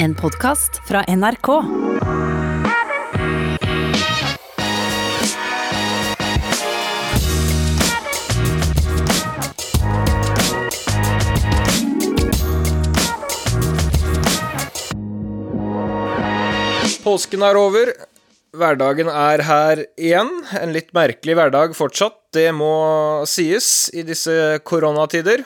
En podkast fra NRK. Påsken er over. Hverdagen er her igjen. En litt merkelig hverdag fortsatt, det må sies i disse koronatider.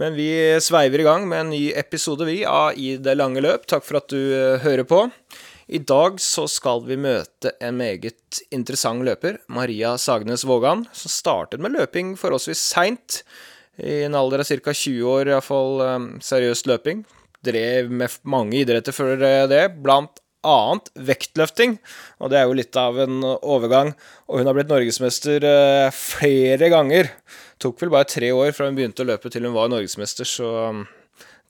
Men vi sveiver i gang med en ny episode, vi, av I det lange løp. Takk for at du eh, hører på. I dag så skal vi møte en meget interessant løper, Maria Sagnes Vågan, som startet med løping forholdsvis seint. I en alder av ca. 20 år, iallfall seriøst løping. Drev med mange idretter før det, blant annet vektløfting, og det er jo litt av en overgang. Og hun har blitt norgesmester eh, flere ganger. Tok vel bare tre år fra hun begynte å løpe til hun var norgesmester, så um,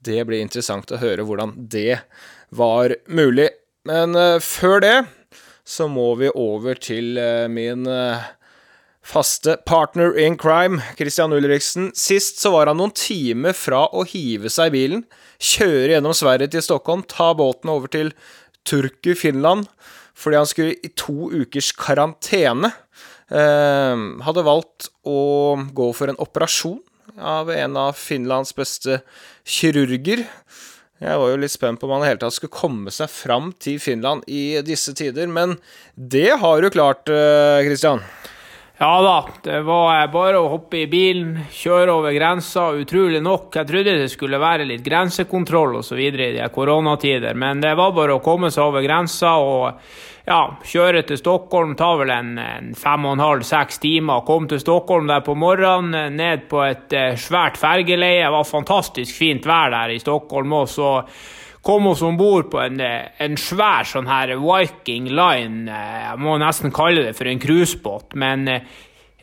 det blir interessant å høre hvordan det var mulig. Men uh, før det så må vi over til uh, min uh, faste partner in crime, Christian Ulriksen. Sist så var han noen timer fra å hive seg i bilen, kjøre gjennom Sverige til Stockholm, ta båten over til Turku, Finland, fordi han skulle i to ukers karantene. Eh, hadde valgt å gå for en operasjon av en av Finlands beste kirurger. Jeg var jo litt spent på om han i hele tatt skulle komme seg fram til Finland i disse tider, men det har du klart, Kristian. Ja da, det var bare å hoppe i bilen, kjøre over grensa. Utrolig nok. Jeg trodde det skulle være litt grensekontroll osv. i de koronatider, men det var bare å komme seg over grensa og ja, kjøre til Stockholm. Tar vel en, en fem og en halv, seks timer. Kom til Stockholm der på morgenen, ned på et eh, svært fergeleie. Det var fantastisk fint vær der i Stockholm også kom oss om bord på en, eh, en, svær sånn her Viking Line. Eh, jeg må nesten kalle det for en cruisebåt. Men eh,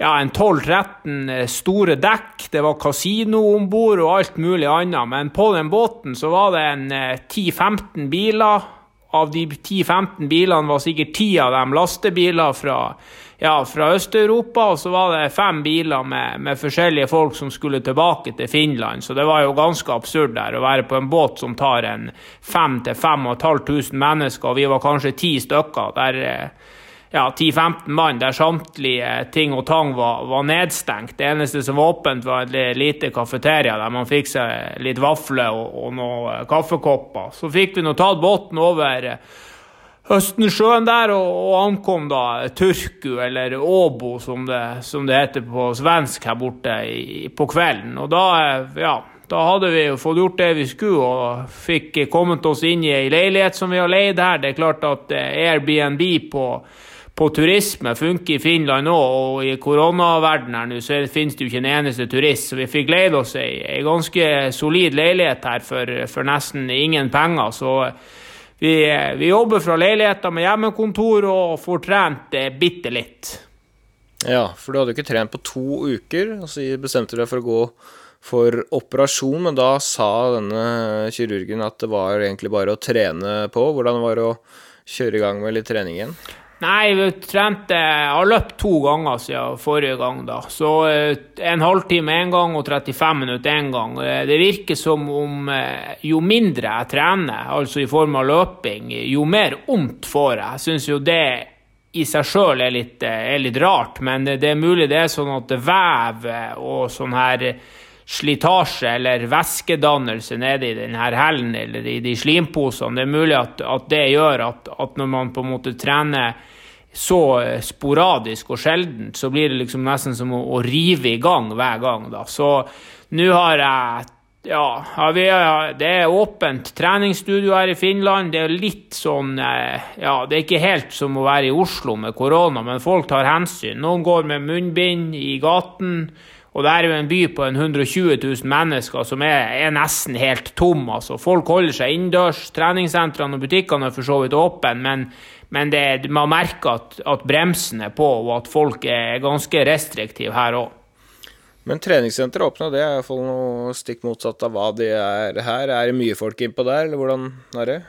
ja, en 12-13 store dekk, det var kasino om bord og alt mulig annet. Men på den båten så var det en 10-15 biler. Av de 10-15 bilene var sikkert 10 av dem lastebiler fra ja, fra Øst-Europa, og så var det fem biler med, med, forskjellige folk som skulle tilbake til Finland. Så det var jo ganske absurd der å være på en båt som tar en 5000-5500 mennesker, og vi var kanskje ti stykker. der ja, 10-15 mann der samtlige ting og tang var, var, nedstengt. Det eneste som var åpent, var et lite kafeteria der man fikk seg litt vafler og, og noen kaffekopper. Så fikk vi nå tatt båten over Østensjøen der, og, og, ankom da Turku, eller Åbo som det, som det heter på svensk her borte, i, på kvelden. Og da, ja, da hadde vi jo fått gjort det vi skulle, og fikk kommet oss inn i ei leilighet som vi har leid her. Det er klart at eh, Airbnb på, på turisme funker i Finland òg, og i koronaverdenen nå så finnes det jo ikke en eneste turist. Så vi fikk leid oss ei, ei ganske solid leilighet her for, for nesten ingen penger. så vi, vi jobber fra leiligheter med hjemmekontor og får trent eh, bitte litt. Ja, for du hadde jo ikke trent på to uker, og så bestemte du deg for å gå for operasjon, men da sa denne kirurgen at det var egentlig bare å trene på. Hvordan var det å kjøre i gang med litt trening igjen? Nei, vi trente Jeg har løpt to ganger siden forrige gang, da. Så eh, en halvtime én gang og 35 minutter én gang. Eh, det virker som om eh, jo mindre jeg trener, altså i form av løping, jo mer vondt får jeg. Jeg syns jo det i seg sjøl er, er, litt rart, men det er mulig det er sånn at vev og sånn her slitasje eller væskedannelse nede i denne hælen eller i de slimposene. Det er mulig at, at det gjør at, at, når man på en måte trener så eh, sporadisk og sjeldent, så blir det liksom nesten som å, å rive i gang hver gang. da. Så nå har jeg ja, det er åpent treningsstudio her i Finland. Det er litt sånn eh, Ja, det er ikke helt som å være i Oslo med korona, men folk tar hensyn. Noen går med munnbind i gaten. Og det er jo en by på 120 000 mennesker som er, er nesten helt tom. altså. Folk holder seg innendørs. Treningssentrene og butikkene er for så vidt åpne, men, men det, man merker at, at, bremsen er på, og at folk er ganske restriktive her òg. Men treningssenteret åpna, det er iallfall noe stikk motsatt av hva det er her. Er det mye folk innpå der, eller hvordan er det?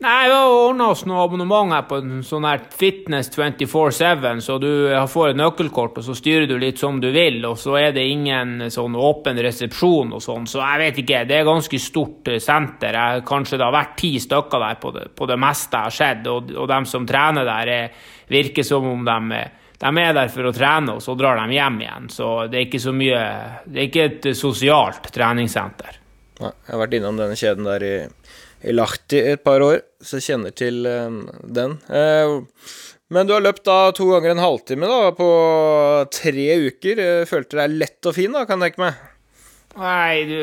Nei, vi har ordna oss noe abonnement her på en sånn her Fitness 24-7, så du får et nøkkelkort, og så styrer du litt som du vil, og så er det ingen sånn åpen resepsjon og sånn, så jeg vet ikke. Det er ganske stort eh, senter. Jeg, kanskje det har vært ti stykker der på det, på det meste har sett, og, og de som trener der, er, virker som om de, de er der for å trene, og så drar de hjem igjen. Så det er ikke så mye Det er ikke et sosialt treningssenter. Nei, jeg har vært innom denne kjeden der i i Lahti et par år, så jeg kjenner til um, den. Uh, men du har løpt da to ganger en halvtime da, på tre uker. Følte deg lett og fin, da, kan jeg tenke meg? Nei, du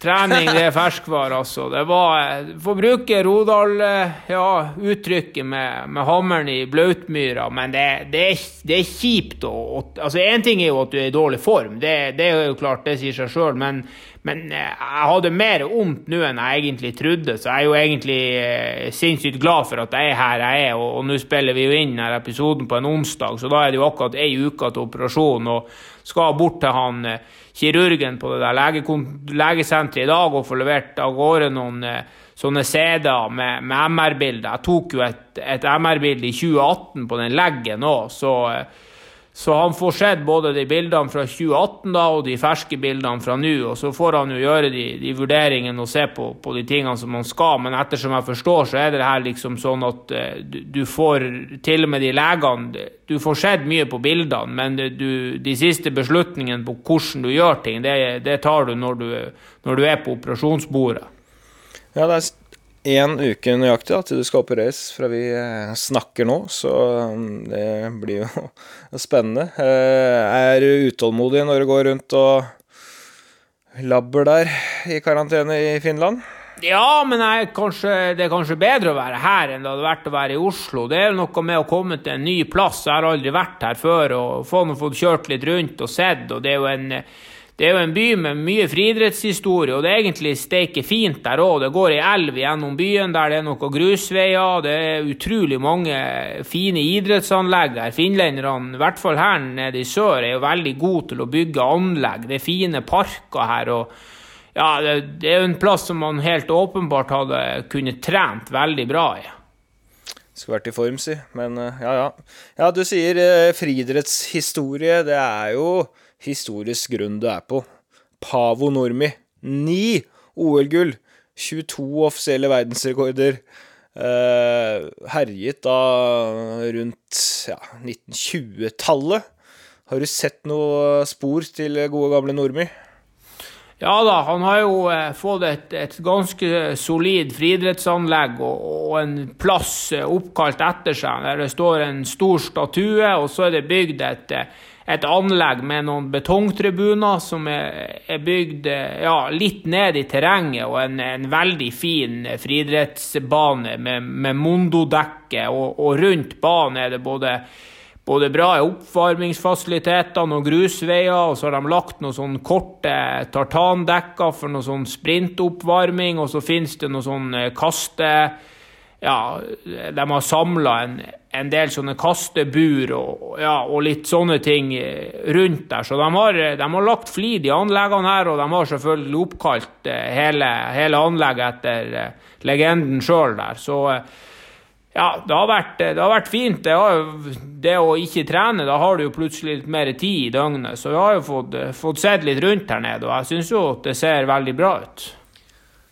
Trening, det er ferskvare, altså. Det var Får bruke Rodal-uttrykket ja, med, med, hammeren i blautmyra, men det, det, er, det er kjipt å Altså, én ting er jo at du er i dårlig form, det, det er jo klart, det sier seg sjøl, men, men, eh, jeg hadde mer vondt nå enn jeg egentlig trodde, så jeg er jo egentlig eh, sinnssykt glad for at jeg er her jeg er, og, og nå spiller vi jo inn denne episoden på en onsdag, så da er det jo akkurat ei uke til operasjonen. Skal bort til han eh, kirurgen på det der legesenteret i dag og få levert av gårde noen eh, sånne CD-er med, med MR-bilder. Jeg tok jo et, et MR-bilde i 2018 på den leggen òg, så eh, så han får sett både de bildene fra 2018 da, og de ferske bildene fra nå. Og så får han jo gjøre de, de vurderingene og se på, på, de tingene som han skal. Men ettersom jeg forstår, så er det her liksom sånn at uh, du, du, får til og med de legene Du får sett mye på bildene, men du, de siste beslutningene på hvordan du gjør ting, det, det tar du når, du når du er på operasjonsbordet. Ja, det er én uke nøyaktig da, til du skal opereres fra vi eh, snakker nå, så um, det blir jo spennende. Jeg er du utålmodig når du går rundt og labber der i karantene i Finland? Ja, men kanskje, det er kanskje bedre å være her enn det hadde vært å være i Oslo. Det er noe med å komme til en ny plass. Jeg har aldri vært her før og få fått kjørt litt rundt og sett. og det er jo en det er jo en by med mye friidrettshistorie, og det er egentlig steike fint der òg. Det går ei elv gjennom byen der det er noen grusveier. Det er utrolig mange fine idrettsanlegg der. Finlenderne, i hvert fall her nede i sør, er jo veldig gode til å bygge anlegg. Det er fine parker her. og ja, Det er jo en plass som man helt åpenbart hadde kunnet trent veldig bra i. Skulle vært i form, si. Men eh, ja, ja. Ja, du sier eh, friidrettshistorie. Det er jo historisk grunn du er på. Pavo Normi. Ni OL-gull. 22 offisielle verdensrekorder. Uh, herjet da rundt ja, 1920-tallet. Har du sett noe spor til gode, gamle Normi? Ja da, han har jo eh, fått et, et, ganske solid friidrettsanlegg og, og, en plass eh, oppkalt etter seg, der det står en stor statue, og så er det bygd et et anlegg med noen betongtribuner som er, bygd ja, litt ned i terrenget, og en, en veldig fin friidrettsbane med, med Mondo-dekke. Og, og, rundt banen er det både, både bra oppvarmingsfasiliteter, og grusveier, og så har de lagt noen sånne korte tartandekker for noe sånn sprintoppvarming, og så finnes det noen sånn kaste ja, de har samla en, en, del sånne kastebur og, ja, og, litt sånne ting eh, rundt der. Så de har, de har lagt flid i anleggene her, og de har selvfølgelig oppkalt eh, hele, hele anlegget etter eh, legenden sjøl der. Så ja, det har vært, det har vært fint. Det, har, det, å ikke trene, da har du jo plutselig litt mer tid i døgnet. Så vi har jo fått, fått sett litt rundt her nede, og jeg syns jo at det ser veldig bra ut.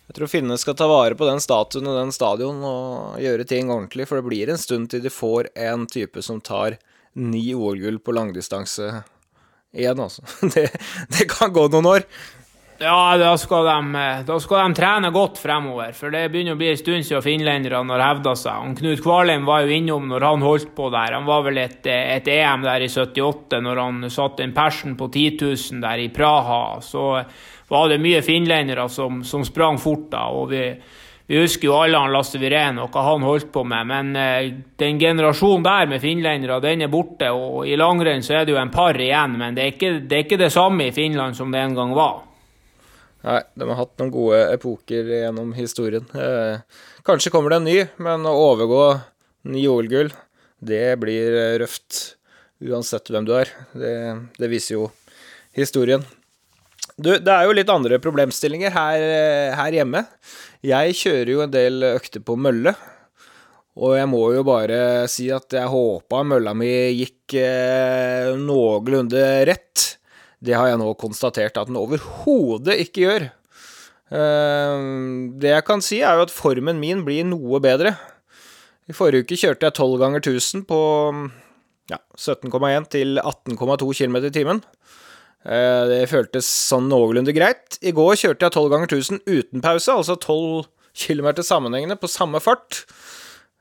Jeg tror finnene skal ta vare på den statuen og den stadion og gjøre ting ordentlig, for det blir en stund til de får en type som tar ni OL-gull på langdistanse igjen, altså. Det, det, kan gå noen år. Ja, da skal, de, da skal de trene godt fremover, for det begynner å bli en stund siden finlenderne har hevda seg. Og Knut Kvalheim var jo innom når han holdt på der. Han var vel et, et EM der i 78, når han satte en persen på 10 000 der i Praha. Så var det mye finlendere som, som sprang fort da. og vi, vi husker jo alle han Lasse Virén og hva han holdt på med, men eh, den generasjonen der med finlendere, den er borte. og I langrenn så er det jo en par igjen, men det er, ikke, det er ikke det samme i Finland som det en gang var. Nei, de har hatt noen gode epoker gjennom historien. Eh, kanskje kommer det en ny, men å overgå ni OL-gull, det blir røft. Uansett hvem du er. Det, det viser jo historien. Du, det er jo litt andre problemstillinger her, her hjemme. Jeg kjører jo en del økter på mølle. Og jeg må jo bare si at jeg håpa mølla mi gikk eh, noenlunde rett. Det har jeg nå konstatert at den overhodet ikke gjør. Eh, det jeg kan si, er jo at formen min blir noe bedre. I forrige uke kjørte jeg 12 ganger 1000 på ja, 17,1 til 18,2 km i timen. Eh, det føltes sånn noenlunde greit. I går kjørte jeg 12 ganger 1000 uten pause, altså 12 km sammenhengende på samme fart.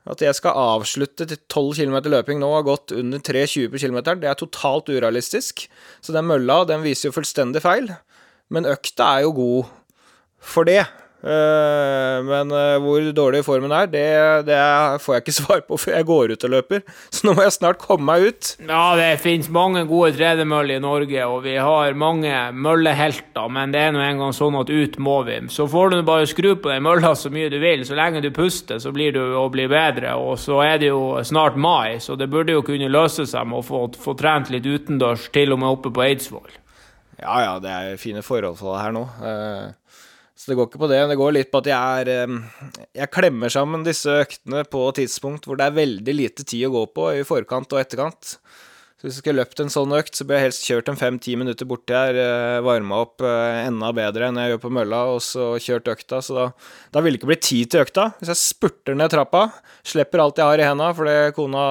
At jeg skal avslutte til 12 km løping nå og har gått under 3,20 på km, det er totalt urealistisk. Så den mølla, den viser jo fullstendig feil. Men økta er jo god for det. Eh, men eh, hvor dårlig formen er, det, det, får jeg ikke svar på før jeg går ut og løper. Så nå må jeg snart komme meg ut. Ja, det finnes mange gode tredemøller i Norge, og vi har mange møllehelter, men det er nå engang sånn at ut må vi. Så får du bare skru på den mølla så mye du vil. Så lenge du puster, så blir du å bli bedre. Og så er det jo snart mai, så det burde jo kunne løse seg med å få, få trent litt utendørs, til og med oppe på Eidsvoll. Ja ja, det er fine forhold for det her nå. Uh så det går ikke på det. Det går litt på at jeg er Jeg klemmer sammen disse øktene på tidspunkt hvor det er veldig lite tid å gå på i forkant og etterkant. Så hvis jeg skulle løpt en sånn økt, så burde jeg helst kjørt en fem-ti minutter borti her, eh, varma opp eh, enda bedre enn jeg gjør på mølla, og så kjørt økta. Så da, da vil det ikke bli tid til økta. Hvis jeg spurter ned trappa, slipper alt jeg har i henda fordi kona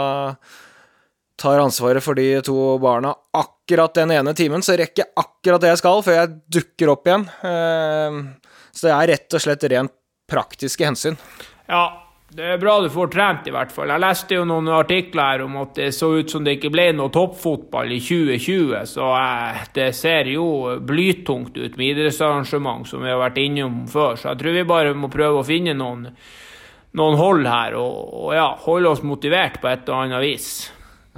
tar ansvaret for de to barna akkurat den ene timen, så rekker jeg akkurat det jeg skal før jeg dukker opp igjen. Så det er rett og slett rent praktiske hensyn. Ja, det er bra du får trent, i hvert fall. Jeg leste jo noen artikler her om at det så ut som det ikke ble noe toppfotball i 2020, så eh, det ser jo blytungt ut med idrettsarrangement, som vi har vært innom før. Så jeg tror vi bare må prøve å finne noen, noen hold her, og, og ja, holde oss motivert på et eller annet vis.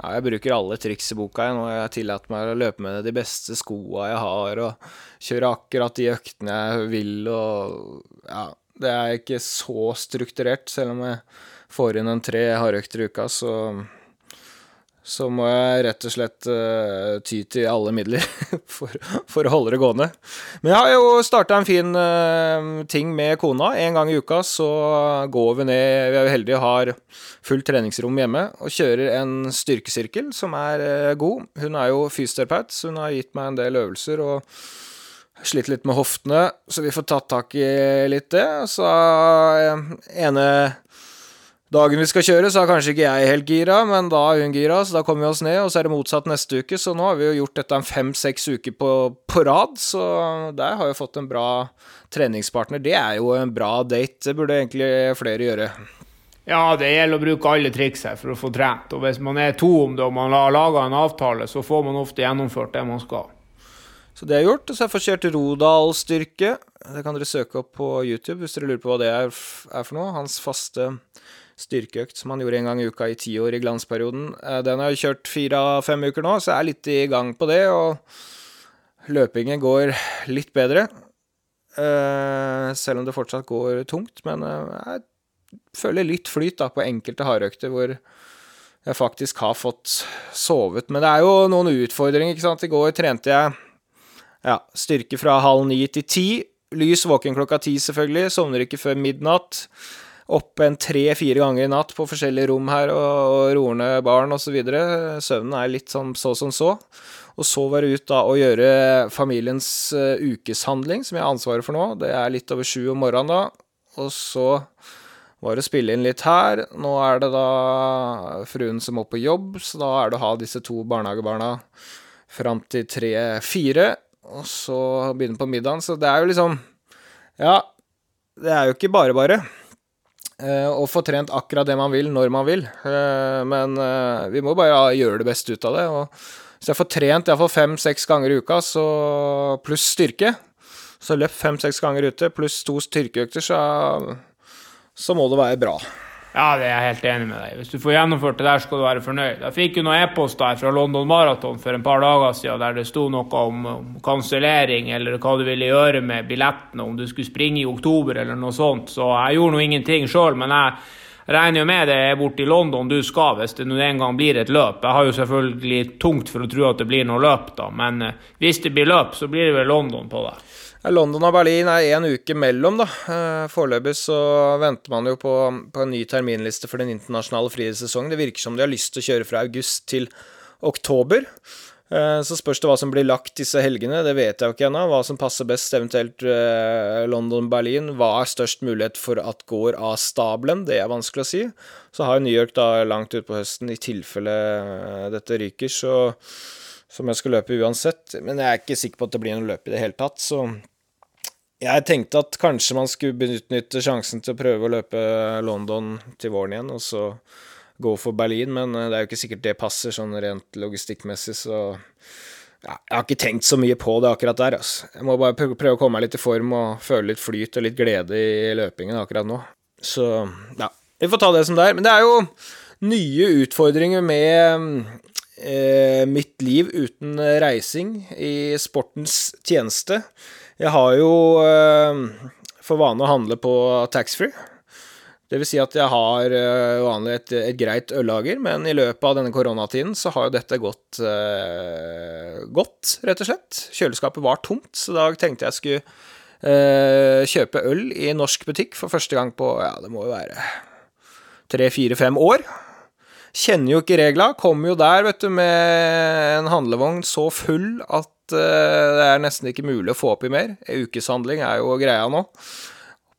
Ja, jeg bruker alle triks i boka jeg, og Jeg tillater meg å løpe med de beste skoa jeg har, og kjøre akkurat de øktene jeg vil, og ja Det er ikke så strukturert, selv om jeg får inn en tre hardøkter i uka, så så må jeg rett og slett uh, ty til alle midler for, for, å holde det gående. Men jeg har jo starta en fin uh, ting med kona. En gang i uka så går vi ned Vi er jo heldige og har fullt treningsrom hjemme og kjører en styrkesirkel som er uh, god. Hun er jo fysioterapeut, så hun har gitt meg en del øvelser og slitt litt med hoftene, så vi får tatt tak i litt det. Så ene dagen vi skal kjøre, så er kanskje ikke jeg helt gira, men da er hun gira, så da kommer vi oss ned, og så er det motsatt neste uke. Så nå har vi jo gjort dette en fem-seks uker på, på, rad, så der har vi fått en bra treningspartner. Det er jo en bra date, det burde egentlig flere gjøre. Ja, det gjelder å bruke alle triks her for å få trent. Og hvis man er to om det og man har laga en avtale, så får man ofte gjennomført det man skal. Så det er gjort. Og så har jeg fått kjørt Rodal-styrke. Det kan dere søke opp på YouTube hvis dere lurer på hva det er for noe. Hans faste styrkeøkt som han gjorde en gang i uka i ti år i glansperioden. Eh, den har jeg kjørt fire av fem uker nå, så jeg er litt i gang på det. Og løpingen går litt bedre. Eh, selv om det fortsatt går tungt. Men eh, jeg føler litt flyt da på enkelte hardøkter hvor jeg faktisk har fått sovet. Men det er jo noen utfordringer, ikke sant. I går trente jeg ja, styrke fra halv ni til ti. Lys våken klokka ti, selvfølgelig. Sovner ikke før midnatt oppe en tre-fire ganger i natt på forskjellige rom her og, og roer ned barn osv. Søvnen er litt sånn så som så. Og så var det ut da å gjøre familiens uh, ukeshandling, som jeg har ansvaret for nå. Det er litt over sju om morgenen da. Og så var det å spille inn litt her. Nå er det da fruen som må på jobb, så da er det å ha disse to barnehagebarna fram til tre-fire. Og så begynne på middagen. Så det er jo liksom Ja, det er jo ikke bare bare. Eh, og få trent akkurat det man vil, når man vil. Eh, men eh, vi må bare gjøre det beste ut av det. Og hvis jeg får trent iallfall fem-seks ganger i uka, så pluss styrke, så løp fem-seks ganger ute, pluss to styrkeøkter, så, så må det være bra. Ja, det er jeg helt enig med deg Hvis du får gjennomført det der, skal du være fornøyd. Jeg fikk jo noen e-post her fra London Marathon for en par dager siden der det sto noe om, om kansellering eller hva du ville gjøre med billettene, om du skulle springe i oktober eller noe sånt. Så jeg gjorde nå ingenting sjøl, men jeg, regner jo med det er borte i London du skal, hvis det en gang blir et løp. Jeg har jo selvfølgelig tungt for å tro at det blir noe løp, da, men eh, hvis det blir løp, så blir det vel London på det. London og Berlin er én uke mellom, da. Eh, foreløpig så venter man jo på, på, en ny terminliste for den internasjonale friidrettssesongen. Det virker som de har lyst til å kjøre fra august til oktober. Eh, så spørs det hva som blir lagt disse helgene, det vet jeg jo ikke ennå. Hva som passer best, eventuelt eh, London-Berlin. Hva er størst mulighet for at går av stabelen? Det er vanskelig å si. Så har jo New York da langt utpå høsten, i tilfelle dette ryker, så som jeg skal løpe uansett. Men jeg er ikke sikker på at det blir noe løp i det hele tatt, så jeg tenkte at kanskje man skulle benytte sjansen til å prøve å løpe London til våren igjen, og så gå for Berlin, men eh, det er jo ikke sikkert det passer sånn rent logistikkmessig, så ja, jeg har ikke tenkt så mye på det akkurat der. Altså. Jeg må bare prøve å komme meg litt i form og føle litt flyt og litt glede i løpingen akkurat nå. Så ja, vi får ta det som det er. Men det er jo nye utfordringer med eh, mitt liv uten reising i sportens tjeneste. Jeg har jo eh, for vane å handle på taxfree. Det vil si at jeg har uh, vanlig et, et, greit øllager, men i løpet av denne koronatiden så har jo dette gått uh, godt, rett og slett. Kjøleskapet var tomt, så da tenkte jeg skulle uh, kjøpe øl i norsk butikk for første gang på, ja, det må jo være tre, fire, fem år. Kjenner jo ikke regla. Kommer jo der, vet du, med en handlevogn så full at det er nesten ikke mulig å få oppi mer. Ukeshandling er jo greia nå.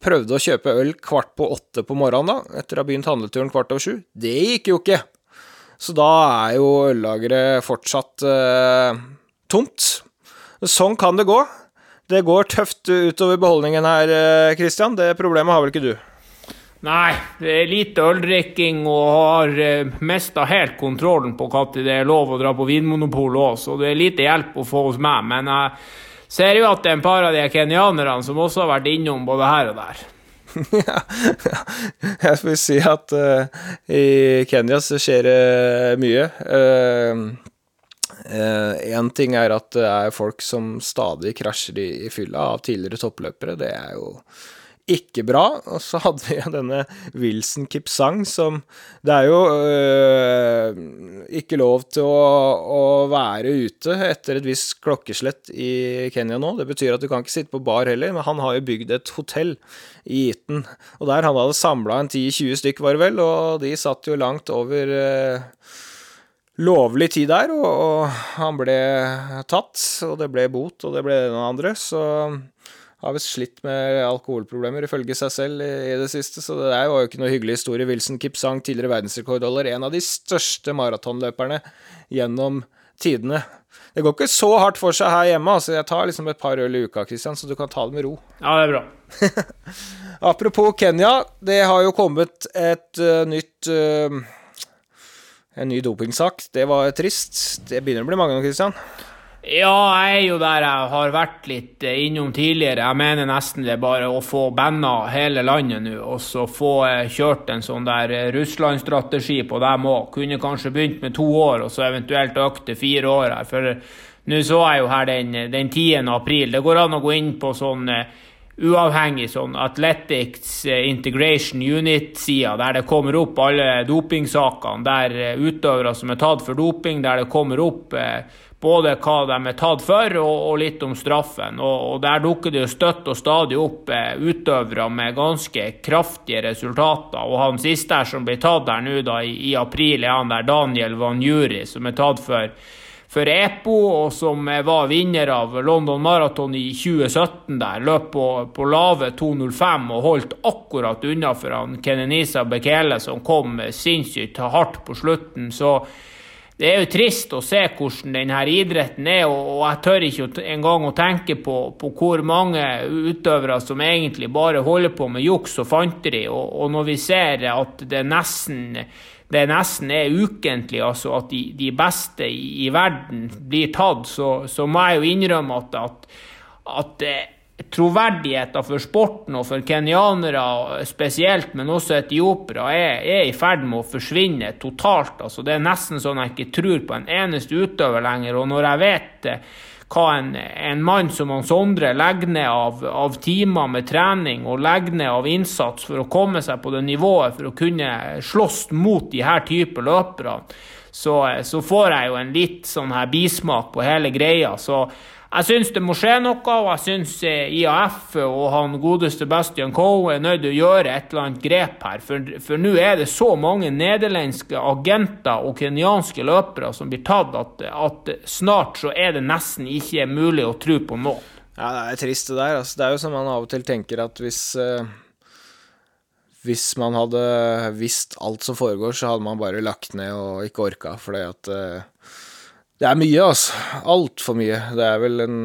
Prøvde å kjøpe øl kvart på åtte på morgenen, da, etter å ha begynt handleturen kvart over sju. Det gikk jo ikke. Så da er jo øllageret fortsatt eh, tomt. Sånn kan det gå. Det går tøft utover beholdningen her. Eh, det problemet har vel ikke du? Nei, det er lite øldrikking og har eh, mista helt kontrollen på når det er lov å dra på Vinmonopolet òg, så det er lite hjelp å få hos meg. Men jeg eh, ser jo at det er en par av de kenyanerne som også har vært innom både her og der. ja, jeg får si at uh, i Kenya så skjer det mye. Én uh, uh, ting er at det er folk som stadig krasjer i, i fylla av tidligere toppløpere. Det er jo ikke bra. Og så hadde vi denne Wilson Kipsang som Det er jo øh, ikke lov til å, å, være ute etter et visst klokkeslett i Kenya nå. Det betyr at du kan ikke sitte på bar heller, men han har jo bygd et hotell i Iten. Og der han hadde samla en 10-20 stykk, var det vel, og de satt jo langt over øh, lovlig tid der, og, og, han ble tatt, og det ble bot, og det ble det noen andre, så har visst slitt med alkoholproblemer, ifølge seg selv, i, det siste, så det er jo ikke noe hyggelig historie. Wilson Kipsang, tidligere verdensrekordholder, en av de største maratonløperne gjennom tidene. Det går ikke så hardt for seg her hjemme, altså. Jeg tar liksom et par øl i uka, Christian, så du kan ta det med ro. Ja, det er bra. Apropos Kenya, det har jo kommet et uh, nytt uh, En ny dopingsak. Det var trist. Det begynner å bli mange nå, Christian. Ja, jeg er jo der jeg har vært litt eh, innom tidligere. Jeg mener nesten det er bare å få banda hele landet nå, og så få eh, kjørt en sånn der eh, Russland-strategi på dem òg. Kunne kanskje begynt med to år, og så eventuelt økt til fire år her. For nå så jeg jo her den, den 10. april. Det går an å gå inn på sånn uavhengig sånn Athletics Integration Unit-sida, der det kommer opp alle dopingsakene, der utøvere som er tatt for doping, der det kommer opp både hva de er tatt for, og, og litt om straffen. Og, og, Der dukker det jo støtt og stadig opp eh, utøvere med ganske kraftige resultater. Og Han siste her som ble tatt der nå da, i, i, april, er han der Daniel Van Juri, som er tatt for, for EPO, og som var vinner av London Marathon i 2017. der, Løp på, på lave 2,05 og holdt akkurat unna for han Kenenisa Bekele, som kom sinnssykt hardt på slutten. så det er jo trist å se hvordan denne idretten er, og jeg tør ikke engang å tenke på, på, hvor mange utøvere som egentlig bare holder på med juks og fanteri. Og, og når vi ser at det nesten, det nesten er ukentlig, altså at de, de beste i, i, verden blir tatt, så, så, må jeg jo innrømme at, at, at troverdigheten for sporten og for kenyanere spesielt, men også etiopiere, er, er, i ferd med å forsvinne totalt. Altså, det er nesten sånn jeg ikke tror på en eneste utøver lenger. Og når jeg vet hva en, en mann som han Sondre legger ned av, av, timer med trening og legger ned av innsats for å komme seg på det nivået for å kunne slåss mot de her type løpere, så, så får jeg jo en litt sånn her bismak på hele greia. Så jeg syns det må skje noe, og jeg syns eh, IAF og han godeste Bastian Coe er nødt til å gjøre et eller annet grep her. For, for nå er det så mange nederlandske agenter og kenyanske løpere som blir tatt, at, at, snart så er det nesten ikke mulig å tro på noen. Ja, det er trist det der. Altså, det er jo som man av og til tenker at hvis uh, Hvis man hadde visst alt som foregår, så hadde man bare lagt ned og ikke orka, fordi at uh, det er mye, altså. Altfor mye. Det er vel en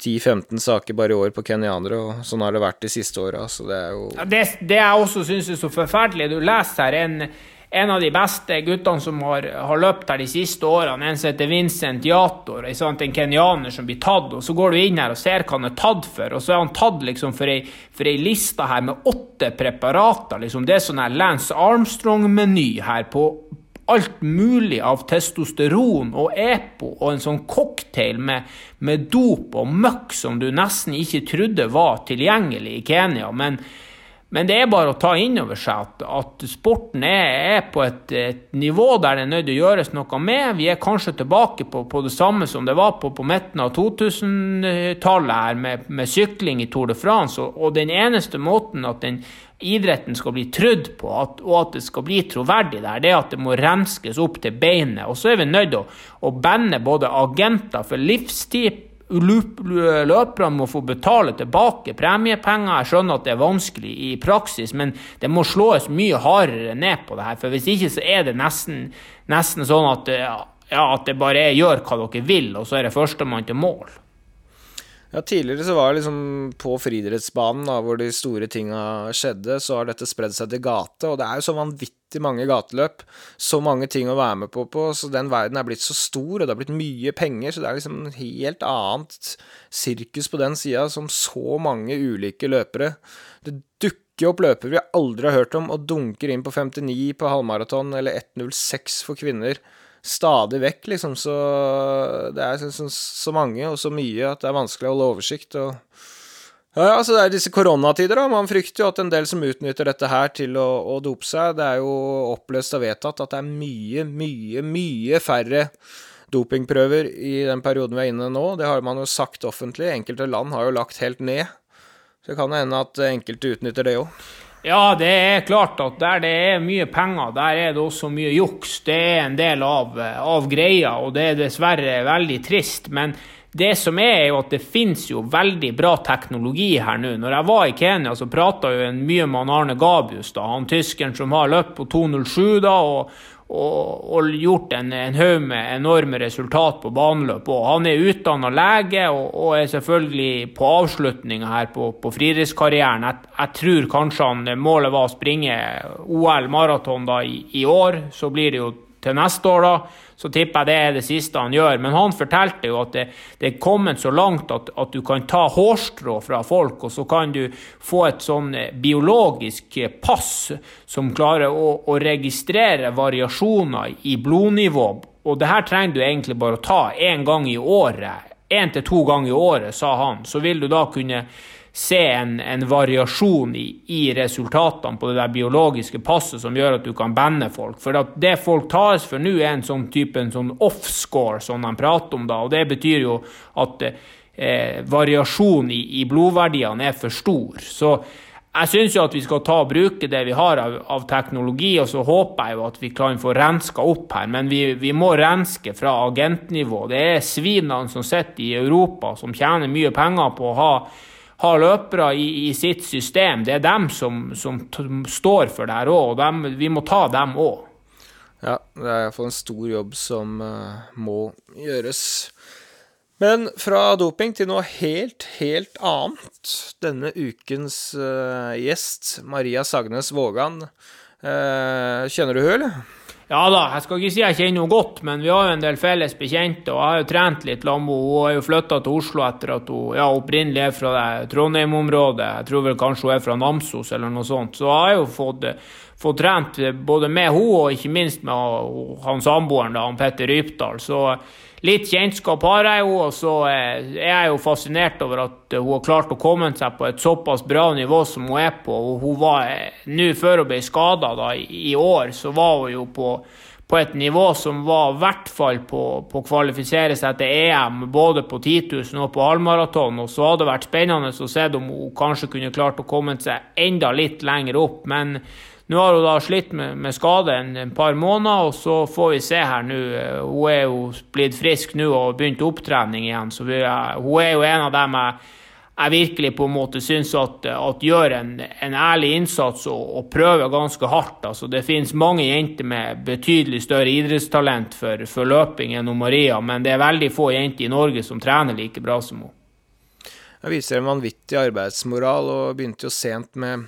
10-15 saker bare i år på kenyanere, og sånn har det vært de siste åra. Så det er jo ja, det, det, jeg også syns er så forferdelig Du leser her en, en av de beste guttene som har, har løpt her de siste årene, en som heter Vincent Yator, en kenyaner som blir tatt. og Så går du inn her og ser hva han er tatt for, og så er han tatt liksom for ei, for ei liste her med åtte preparater. liksom Det er sånn her Lance Armstrong-meny her på alt mulig av testosteron og EPO og en sånn cocktail med, med dop og møkk som du nesten ikke trodde var tilgjengelig i Kenya. Men, men det er bare å ta inn over seg at, at sporten er, er på et, et, nivå der det er nødt å gjøres noe med. Vi er kanskje tilbake på, på det samme som det var på, på midten av 2000-tallet her med, med, sykling i Tour de France. Og, og den eneste måten at den idretten skal bli trudd på, at, og at det skal bli troverdig der, det er at det må renskes opp til beinet. Og så er vi nødt til å, å bande både agenter for livstid Løperne må få betale tilbake premiepenger. Jeg skjønner at det er vanskelig i praksis, men det må slås mye hardere ned på det her. For hvis ikke så er det nesten, nesten sånn at, ja, at det bare er gjør hva dere vil, og så er det førstemann til mål. Ja, tidligere så var det liksom på friidrettsbanen, hvor de store tinga skjedde, så har dette spredd seg til gate, og det er jo så vanvittig mange gateløp. Så mange ting å være med på, på, så den verden er blitt så stor, og det har blitt mye penger, så det er liksom en helt annet sirkus på den sida, som så mange ulike løpere. Det dukker opp løpere vi aldri har hørt om, og dunker inn på 59 på halvmaraton, eller 1.06 for kvinner stadig vekk, liksom. Så det er så, så, mange og så mye at det er vanskelig å holde oversikt. og ja, altså Det er disse koronatider, da. Man frykter jo at en del som utnytter dette her til å, å dope seg. Det er jo oppløst og vedtatt at det er mye, mye, mye færre dopingprøver i den perioden vi er inne nå. Det har man jo sagt offentlig. Enkelte land har jo lagt helt ned. Så det kan hende at enkelte utnytter det òg. Ja, det er klart at der det er mye penger, der er det også mye juks. Det er en del av, av greia, og det er dessverre veldig trist. Men det som er, er jo at det finnes jo veldig bra teknologi her nå. Når jeg var i Kenya, så prata jo mye med Arne Gabius, da, han tyskeren som har løpt på 2.07, da, og, og, og gjort en, en haug med enorme resultat på baneløp. Og han er utdanna lege og, og, er selvfølgelig på avslutninga her på, på friidrettskarrieren. Jeg, jeg, tror kanskje han målet var å springe OL maraton i, i år. Så blir det jo til neste år, da, så tipper jeg det er det siste han gjør. Men han fortalte jo at det, det er kommet så langt at, at, du kan ta hårstrå fra folk, og så kan du få et sånn eh, biologisk eh, pass som klarer å, å registrere variasjoner i blodnivå. Og det her trenger du egentlig bare å ta én gang i året. Én til to ganger i året, sa han. Så vil du da kunne se en, en variasjon i, i, resultatene på det der biologiske passet som gjør at du kan banne folk. For det folk tas for nå, er en sånn type en sånn offscore, som de prater om da. Og det betyr jo at eh, variasjon i, i, blodverdiene er for stor. Så jeg syns jo at vi skal ta og bruke det vi har av, av, teknologi, og så håper jeg jo at vi kan få renska opp her. Men vi, vi må renske fra agentnivå. Det er svinene som sitter i Europa, som tjener mye penger på å ha har løpere i, i, sitt system. Det er dem som, som står for det her òg, og vi må ta dem òg. Ja, det er iallfall en stor jobb som uh, må gjøres. Men fra doping til noe helt, helt annet. Denne ukens uh, gjest, Maria Sagnes Vågan. Uh, kjenner du henne, eller? Ja da, jeg skal ikke si jeg kjenner henne godt, men vi har jo en del felles bekjente. Og jeg har jo trent litt sammen med henne. Hun har jo flytta til Oslo etter at hun ja, opprinnelig er fra Trondheim-området. Jeg tror vel kanskje hun er fra Namsos eller noe sånt. Så jeg har jo fått, fått trent både med henne og ikke minst med han samboeren, han Petter Rypdal. Så litt kjennskap har jeg jo, og så er jeg jo fascinert over at hun har klart å komme seg på et såpass bra nivå som hun er på. og Hun var nå før hun ble skada i år, så var hun jo på, på et nivå som var i hvert fall på, på å kvalifisere seg til EM, både på 10 000 og på halvmaraton. Og så hadde det vært spennende å se om hun kanskje kunne klart å komme seg enda litt lenger opp. men nå har hun da slitt med, med skade en, en, par måneder, og så får vi se her nå. Hun er jo blitt frisk nå og begynt opptrening igjen, så vi, hun er jo en av dem jeg, jeg virkelig på en måte syns at, at, gjør en, en ærlig innsats og, og, prøver ganske hardt. Altså, det finnes mange jenter med betydelig større idrettstalent for, for løping enn Maria, men det er veldig få jenter i Norge som trener like bra som henne. Hun viser en vanvittig arbeidsmoral og begynte jo sent med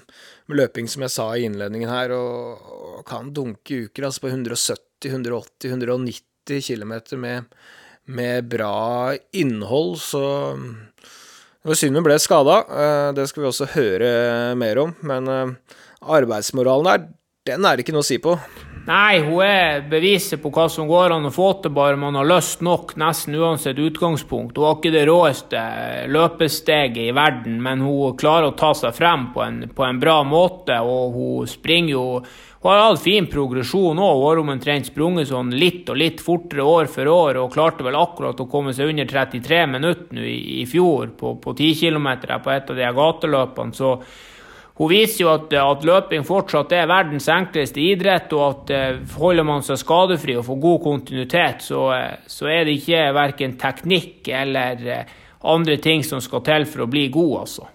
med løping, som jeg sa i innledningen her, og, og kan dunke uker altså på 170, 180, 190 km med, med bra innhold, så det var synd hun ble skada. Eh, det skal vi også høre mer om. Men eh, arbeidsmoralen der, den er det ikke noe å si på. Nei, hun er beviset på hva som går an å få til, bare man har lyst nok, nesten uansett utgangspunkt. Hun har ikke det råeste løpesteget i verden, men hun klarer å ta seg frem på en, på en bra måte, og hun springer jo hun har hatt fin progresjon òg. Har omtrent sprunget sånn litt og litt fortere år for år, og klarte vel akkurat å komme seg under 33 minutter i, i fjor på, på 10 km på et av de gateløpene. Så hun viser jo at, at, løping fortsatt er verdens enkleste idrett, og at eh, holder man seg skadefri og får god kontinuitet, så, eh, så er det ikke verken teknikk eller eh, andre ting som skal til for å bli god, altså.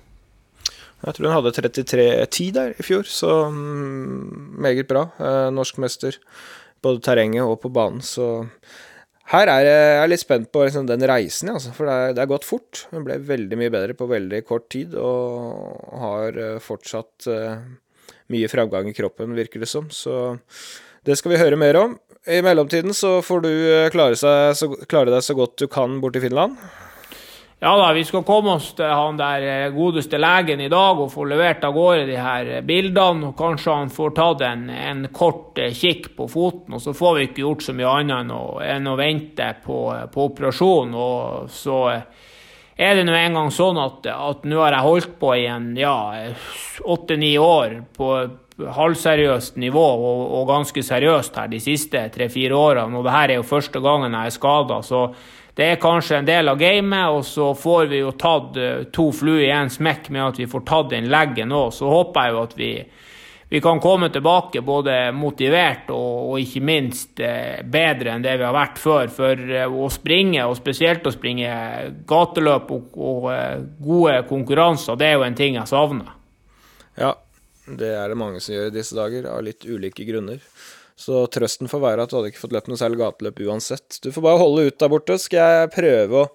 Jeg tror hun hadde 33-10 der i fjor, så mm, meget bra. norsk mester både terrenget og på banen, så her er jeg litt spent på liksom, den reisen, altså, for det, er, det er gått fort. Hun ble veldig mye bedre på veldig kort tid, og har uh, fortsatt uh, mye framgang i kroppen, virker det som. Så det skal vi høre mer om. I mellomtiden så får du klare, seg, så, klare deg så godt du kan borte i Finland. Ja da, vi skal komme oss til han der eh, godeste legen i dag og få levert av gårde de her eh, bildene. og Kanskje han får tatt en, en kort eh, kikk på foten, og så får vi ikke gjort så mye annet enn å, enn å vente på, på operasjon. Og så er det nå engang sånn at, at nå har jeg holdt på i en ja, åtte-ni år på halvseriøst nivå og, og, ganske seriøst her de siste tre-fire årene. Og det her er jo første gangen jeg er skada. Det er kanskje en del av gamet, og så får vi jo tatt eh, to fluer i én smekk med at vi får tatt den leggen òg. Så håper jeg jo at vi, vi kan komme tilbake både motivert og, og, ikke minst eh, bedre enn det vi har vært før. For eh, å springe, og spesielt å springe gateløp og, og gode konkurranser, det er jo en ting jeg savner. Ja, det er det mange som gjør i disse dager, av litt ulike grunner. Så trøsten får være at du hadde ikke fått løpt noe særlig gateløp uansett. Du får bare holde ut der borte, skal jeg prøve å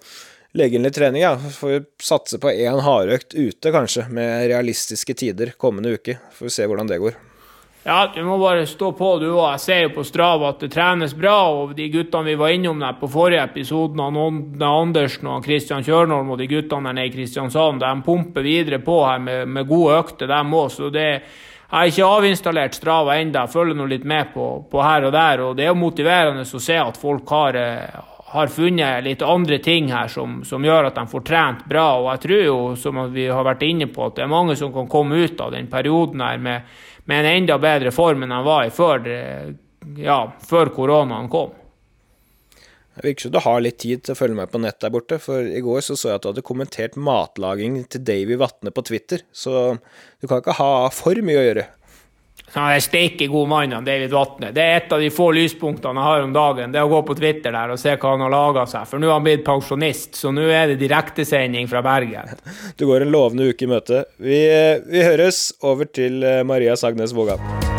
legge inn litt trening, ja. Får vi satse på én hardøkt ute, kanskje, med realistiske tider kommende uke. Får vi se hvordan det går. Ja, du må bare stå på, du òg. Jeg ser jo på Strava at det trenes bra. Og de guttene vi var innom der på forrige episode, Andersen og Kristian Kjørnholm og de guttene der nede i Kristiansand, de pumper videre på her med, med gode økter, dem òg. Så det jeg har ikke avinstallert Strava ennå, følger nå litt med på, på, her og der. og Det er jo motiverende å se at folk har, eh, har funnet litt andre ting her som, som, gjør at de får trent bra. og Jeg tror jo, som vi har vært inne på, at det er mange som kan komme ut av den perioden her med, med en enda bedre form enn de var i før, ja, før koronaen kom. Det virker som du har litt tid til å følge med på nett der borte, for i går så, så jeg at du hadde kommentert matlaging til Davy Vatne på Twitter, så du kan ikke ha for mye å gjøre. Han er steike god mann, David Vatne. Det er et av de få lyspunktene jeg har om dagen. Det å gå på Twitter der og se hva han har laga seg. For nå har han blitt pensjonist, så nå er det direktesending fra Bergen. Du går en lovende uke i møte. Vi, vi høres over til eh, Maria Sagnes Vågan.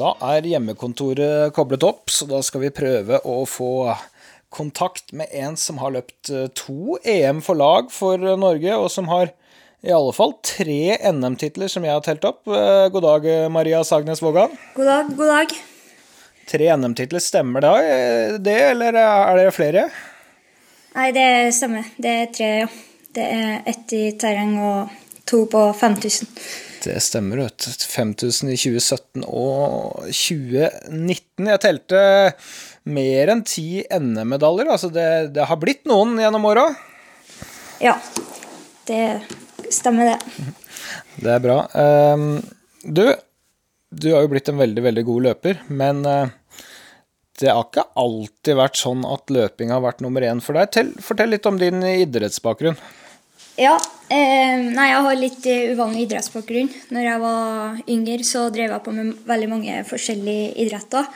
Da er hjemmekontoret koblet opp, så da skal vi prøve å få kontakt med en som har løpt eh, to EM for lag for Norge, og som har i alle fall tre NM-titler som jeg har telt opp. Eh, god dag, Maria Sagnes Vågan. God dag, god dag. Tre NM-titler, stemmer det, eh, det, eller er det flere? Nei, det stemmer. Det er tre, ja. Det er ett i terreng og to på 5000. Det stemmer, vet du. 5000 i 2017 og 2019. Jeg telte mer enn ti NM-medaljer. Altså det, det, har blitt noen gjennom åra? Ja, det stemmer, det. Det er bra. Um, du, du har jo blitt en veldig, veldig god løper, men uh, det har ikke alltid vært sånn at løping har vært nummer én for deg. fortell litt om din idrettsbakgrunn. Ja, eh, nei, jeg har litt eh, uvanlig idrettsbakgrunn. Når jeg var yngre, så drev jeg på med veldig mange forskjellige idretter.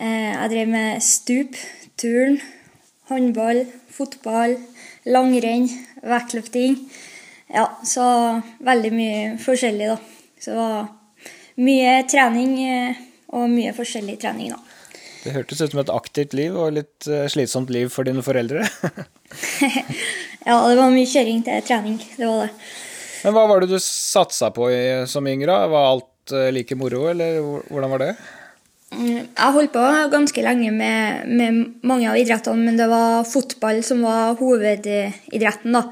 Eh, jeg drev med stup, turn, håndball, fotball, langrenn, vektløfting. Ja, så veldig mye forskjellig, da. Så det var mye trening eh, og mye forskjellig trening, da. Det hørtes ut som et aktivt liv og litt eh, slitsomt liv for dine foreldre. ja, det var mye kjøring til trening. Det var det. Men hva var det du satsa på i, som yngre? Var alt eh, like moro, eller hvordan var det? Mm, jeg holdt på ganske lenge med, med mange av idrettene, men det var fotball som var hovedidretten, da.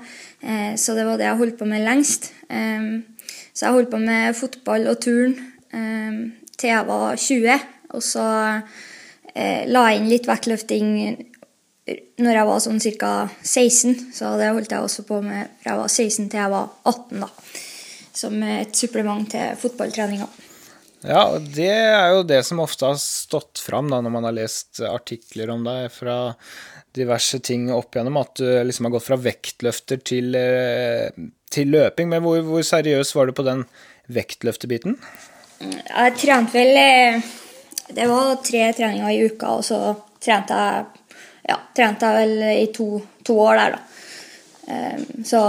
Eh, så det var det jeg holdt på med lengst. Så jeg holdt på med fotball og turn til jeg var 20, og så la jeg inn litt vektløfting når jeg var sånn ca. 16. Så det holdt jeg også på med fra jeg var 16 til jeg var 18, da. Som et supplement til fotballtreninga. Ja, og det er jo det som ofte har stått fram da, når man har lest artikler om deg fra diverse ting opp igjennom, at du liksom har gått fra vektløfter til, eh, til løping. Men hvor, hvor seriøs var du på den vektløftebiten? Jeg trente vel eh, det var tre treninger i uka, og så trente jeg, ja, trente jeg vel i to, to år der, da. Um, så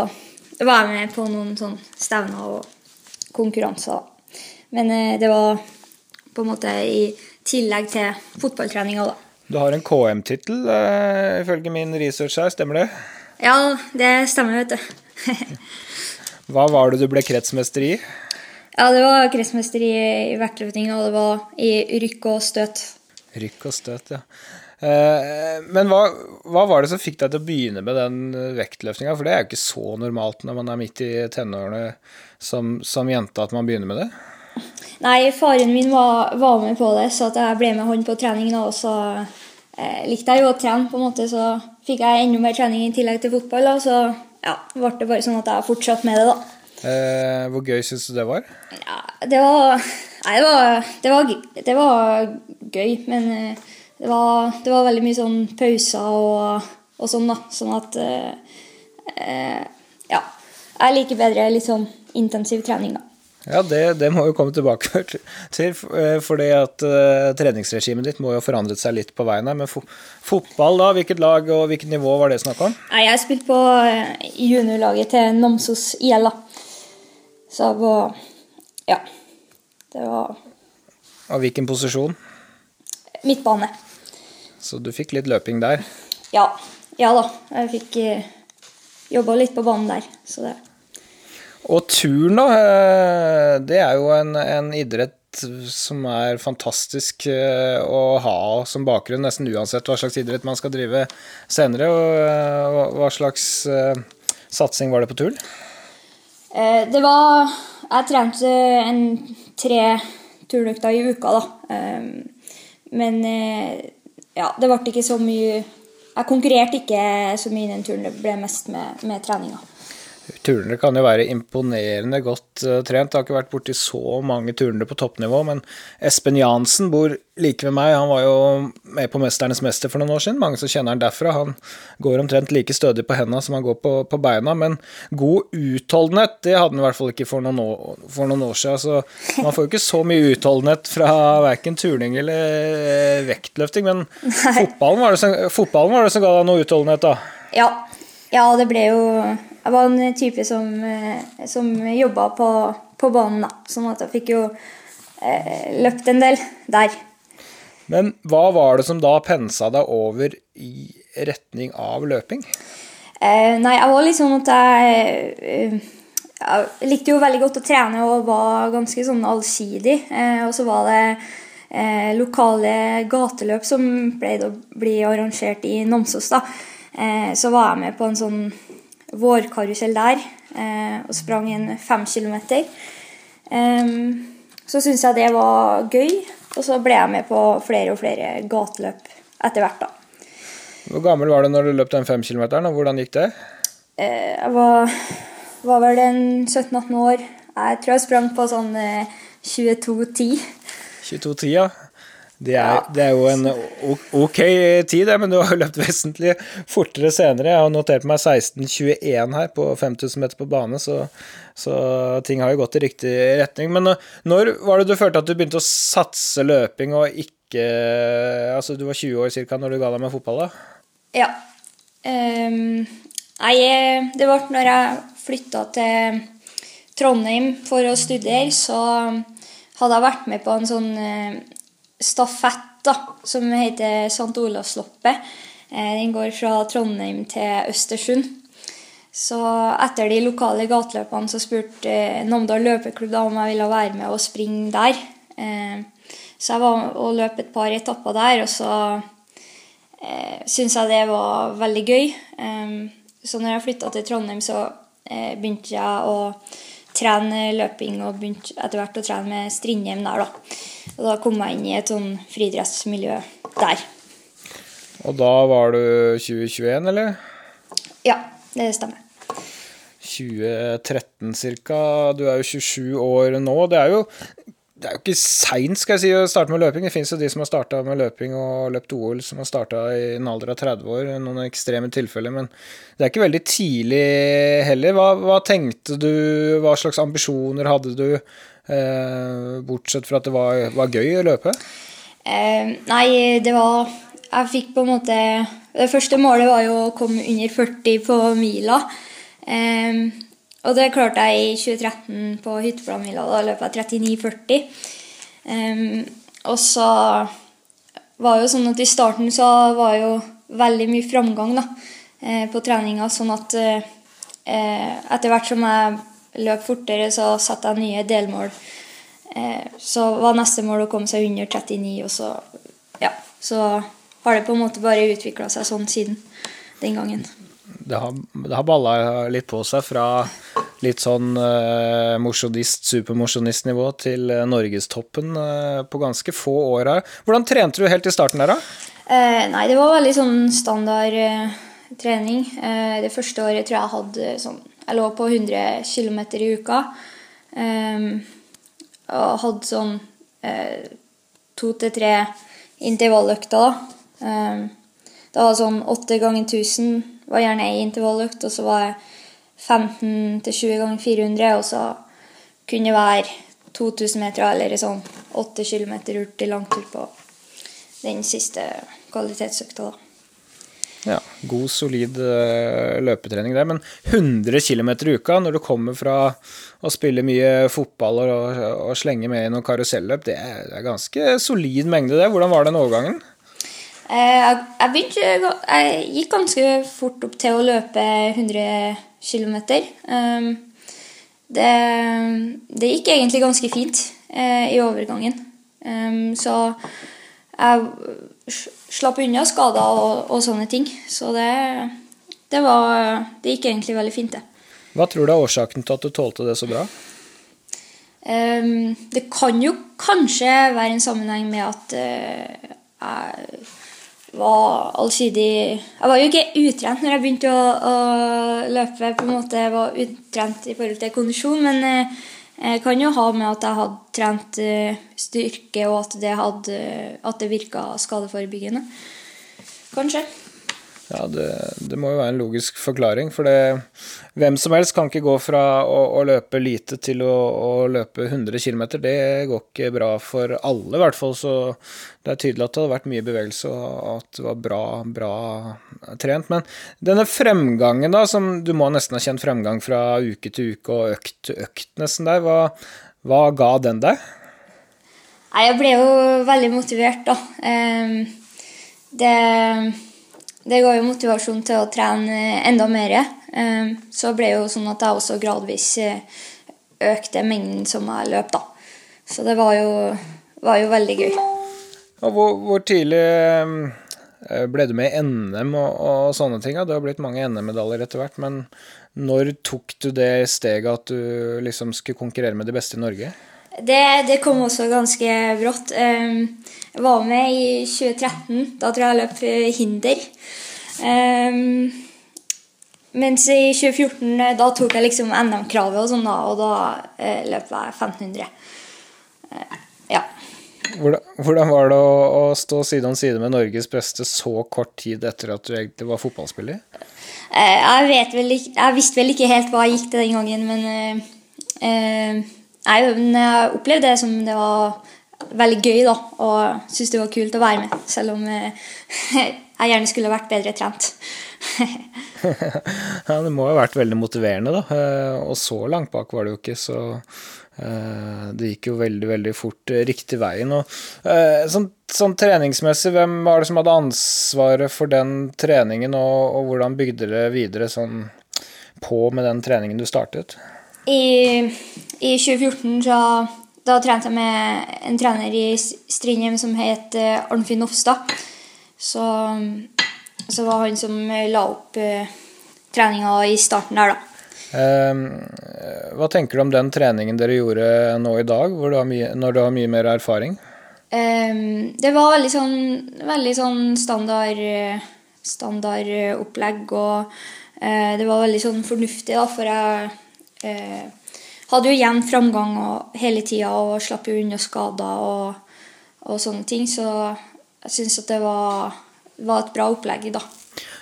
var jeg med på noen sånn stevner og konkurranser. Men uh, det var på en måte i tillegg til fotballtreninga, da. Du har en KM-tittel, uh, ifølge min research her, stemmer det? Ja, det stemmer, vet du. Hva var det du ble kretsmester i? Ja, det var kretsmester i, i vektløfting, og det var i rykk og støt. Rykk og støt, ja. Eh, men hva, hva, var det som fikk deg til å begynne med den vektløftinga? For det er jo ikke så normalt når man er midt i tenårene som, som jente at man begynner med det? Nei, faren min var, var med på det, så jeg ble med han på trening. Da, og så eh, likte jeg jo å trene, på en måte, så fikk jeg enda mer trening i tillegg til fotball. Og så ja, ble det bare sånn at jeg fortsatte med det, da. Eh, hvor gøy syns du det var? Ja, det var Nei, det var, det var, det var gøy, men eh, det var, det var, veldig mye sånn pauser og, og sånn, da. Sånn at eh, eh, Ja. Jeg liker bedre litt sånn intensiv trening, da. Ja, det, det må jo komme tilbake til, eh, fordi at uh, treningsregimet ditt må jo ha forandret seg litt på veien her. Men fo fotball, da? Hvilket lag og hvilket nivå var det snakk om? Nei, Jeg spilte på juniorlaget til Namsos IL, da. Så jeg var Ja. Det var Og hvilken posisjon? Midtbane. Så du fikk litt løping der? Ja. Ja da. Jeg fikk eh, jobba litt på banen der. Så det Og turn, da. Eh, det er jo en, en idrett som er fantastisk eh, å ha som bakgrunn, nesten uansett hva slags idrett man skal drive senere. Og hva slags satsing var det på turn? Eh, det var Jeg trente en tre turnøkter i uka, da. Men eh, ja, det ble ikke så mye Jeg konkurrerte ikke så mye i den turen. Det ble mest med, med treninga. Turnere kan jo være imponerende godt uh, trent. Jeg har ikke vært borti så mange turnere på toppnivå, men Espen Jansen bor like ved meg. Han var jo med på 'Mesternes mester' for noen år siden. Mange som kjenner han derfra. Han går omtrent like stødig på hendene som han går på, på, beina, men god utholdenhet, det hadde han i hvert fall ikke for noen år, for noen år siden. Så man får jo ikke så mye utholdenhet fra verken turning eller eh, vektløfting, men fotballen var, som, fotballen var, det som, ga deg noe utholdenhet, da? Ja. ja, det ble jo jeg var en type som, eh, som jobba på, på, banen, da. Sånn at jeg fikk jo eh, løpt en del der. Men hva var det som da pensa deg over i retning av løping? Eh, nei, jeg var litt sånn at jeg, eh, jeg likte jo veldig godt å trene og var ganske sånn allsidig. Eh, og så var det eh, lokale gateløp som pleide å bli arrangert i Namsos. da. så var jeg med på en sånn vårkarusell der eh, og sprang en fem kilometer. Så syntes jeg det var gøy, og så ble jeg med på flere og flere gateløp etter hvert. da. Hvor gammel var du når du løp den fem kilometeren, og hvordan gikk det? Eh, jeg var, var vel en 17-18 år. Jeg tror jeg sprang på sånn eh, 22-10. 22-10, ja. Det er, det er, jo en ok tid, men du har løpt vesentlig fortere senere. Jeg har notert meg 16,21 her på 5000 meter på bane, så, så, ting har jo gått i riktig retning. Men når var det du følte at du begynte å satse løping og ikke Altså, du var 20 år ca. når du ga deg med fotball, da? Ja. Um, nei, det ble når jeg flytta til Trondheim for å studere, så hadde jeg vært med på en sånn eh, stafett da, som heter St. Olavsloppet. Eh, den går fra Trondheim til Østersund. Så etter de lokale gateløpene så spurte eh, Namdal løpeklubb da om jeg ville være med og springe der. Eh, så jeg var og løp et par etapper der, og så syntes jeg det var veldig gøy. så når jeg flytta til Trondheim, så begynte jeg å trene løping og begynte etter hvert å trene med Strindheim der, da. Og da kom jeg inn i et sånn friidrettsmiljø der. Og da var du 2021, eller? Ja, det stemmer. 2013 ca. Du er jo 27 år nå. Det er jo, det er jo ikke seint si, å starte med løping. Det fins jo de som har starta med løping og løpt OL som har starta i en alder av 30 år. Noen ekstreme tilfeller. Men det er ikke veldig tidlig heller. Hva, hva tenkte du? Hva slags ambisjoner hadde du? Eh, bortsett fra at det var, var gøy å løpe? Eh, nei, det var Jeg fikk på en måte Det første målet var jo å komme under 40 på mila. Eh, og det klarte jeg i 2013 på hytteplanmila. Da løp jeg 39,40. Eh, og så var jo sånn at i starten så var jo veldig mye framgang da, eh, på treninga. Sånn at eh, etter hvert som jeg løp fortere, så satte jeg nye delmål. Eh, så var neste mål å komme seg under 39, og så Ja. Så har det på en måte bare utvikla seg sånn siden den gangen. Det har, det har balla litt på seg fra litt sånn uh, mosjonist, supermosjonistnivå til uh, norgestoppen uh, på ganske få år her. Hvordan trente du helt i starten der, da? Eh, nei, det var veldig sånn standard uh, trening. det første året tror jeg jeg hadde sånn jeg lå på 100 km i uka. Um, og hadde sånn uh, to til tre intervalløkter. Um, det var sånn 8 ganger 1000 var gjerne ei intervalløkt, og så var jeg 15 til 20 ganger 400, og så kunne det være 2000 meter eller sånn 8 km hurtig langtur på den siste kvalitetsøkta. da. Ja, God, solid uh, løpetrening der. Men 100 km i uka når du kommer fra å spille mye fotball og, og, og slenge med i noen karuselløp, det er, det er ganske solid mengde, det. Hvordan var den overgangen? Eh, jeg, jeg, begynte, jeg gikk ganske fort opp til å løpe 100 km. Um, det, det, gikk egentlig ganske fint eh, i overgangen. Um, så jeg slapp unna skader og, og, sånne ting. Så det, det, var Det gikk egentlig veldig fint, det. Hva tror du er årsaken til at du tålte det så bra? Um, det kan jo kanskje være en sammenheng med at uh, jeg var allsidig Jeg var jo ikke utrent når jeg begynte å, å løpe. på en måte Jeg var utrent i forhold til kondisjon, men uh, jeg kan jo ha med at jeg hadde trent uh, styrke, og at det, hadde, det virka skadeforebyggende. Kanskje. Ja, det, det, må jo være en logisk forklaring. For det, hvem som helst kan ikke gå fra å, å løpe lite til å, å, løpe 100 km. Det går ikke bra for alle, i hvert fall. Så det er tydelig at det hadde vært mye bevegelse, og at det var bra, bra trent. Men denne fremgangen, da, som du må nesten ha kjent fremgang fra uke til uke og økt til økt, nesten der, hva, hva ga den deg? Nei, jeg ble jo veldig motivert, da. Um, det det ga jo motivasjon til å trene enda mer. Ehm, så ble det jo sånn at jeg også gradvis eh, økte mengden som jeg løp, da. Så det var jo, var jo veldig gøy. Hvor, hvor tidlig Eh, ble du med i NM og, og sånne ting? Det har blitt mange NM-medaljer etter hvert, men når tok du det steget at du liksom skulle konkurrere med de beste i Norge? Det, det kom også ganske brått. Ehm, jeg var med i 2013. Da tror jeg jeg løp eh, hinder. Um, mens i 2014 eh, da tok jeg liksom NM-kravet, og sånn da, og da eh, løp jeg 1500. Uh, ja. Hvordan, hvordan, var det å, å, stå side om side med Norges beste så kort tid etter at du egentlig var fotballspiller? Jeg, vel jeg, visste vel ikke helt hva jeg gikk til den gangen, men uh, men jeg opplevde det som det var veldig gøy, da, og syntes det var kult å være med, selv om jeg gjerne skulle vært bedre trent. ja, det må ha vært veldig motiverende, da. Eh, og så langt bak var det jo ikke, så eh, det gikk jo veldig, veldig fort eh, riktig veien. Og sånn, sånn treningsmessig, hvem var det som hadde ansvaret for den treningen, og, og hvordan bygde dere videre sånn på med den treningen du startet? I, i 2014 så da trente jeg med en trener i Strindheim som het Arnfinn Ofstad. Så, så var han som la opp uh, treninga i starten der, da. Uh, hva tenker du om den treningen dere gjorde nå i dag, du mye, når du har mye mer erfaring? Um, det var veldig sånn, veldig sånn standard, standard opplegg, og uh, det var veldig sånn fornuftig, da, for jeg hadde jo igjen framgang og, hele tida og slapp jo unna skader og, og sånne ting, så jeg syns at det var, var, et bra opplegg, da.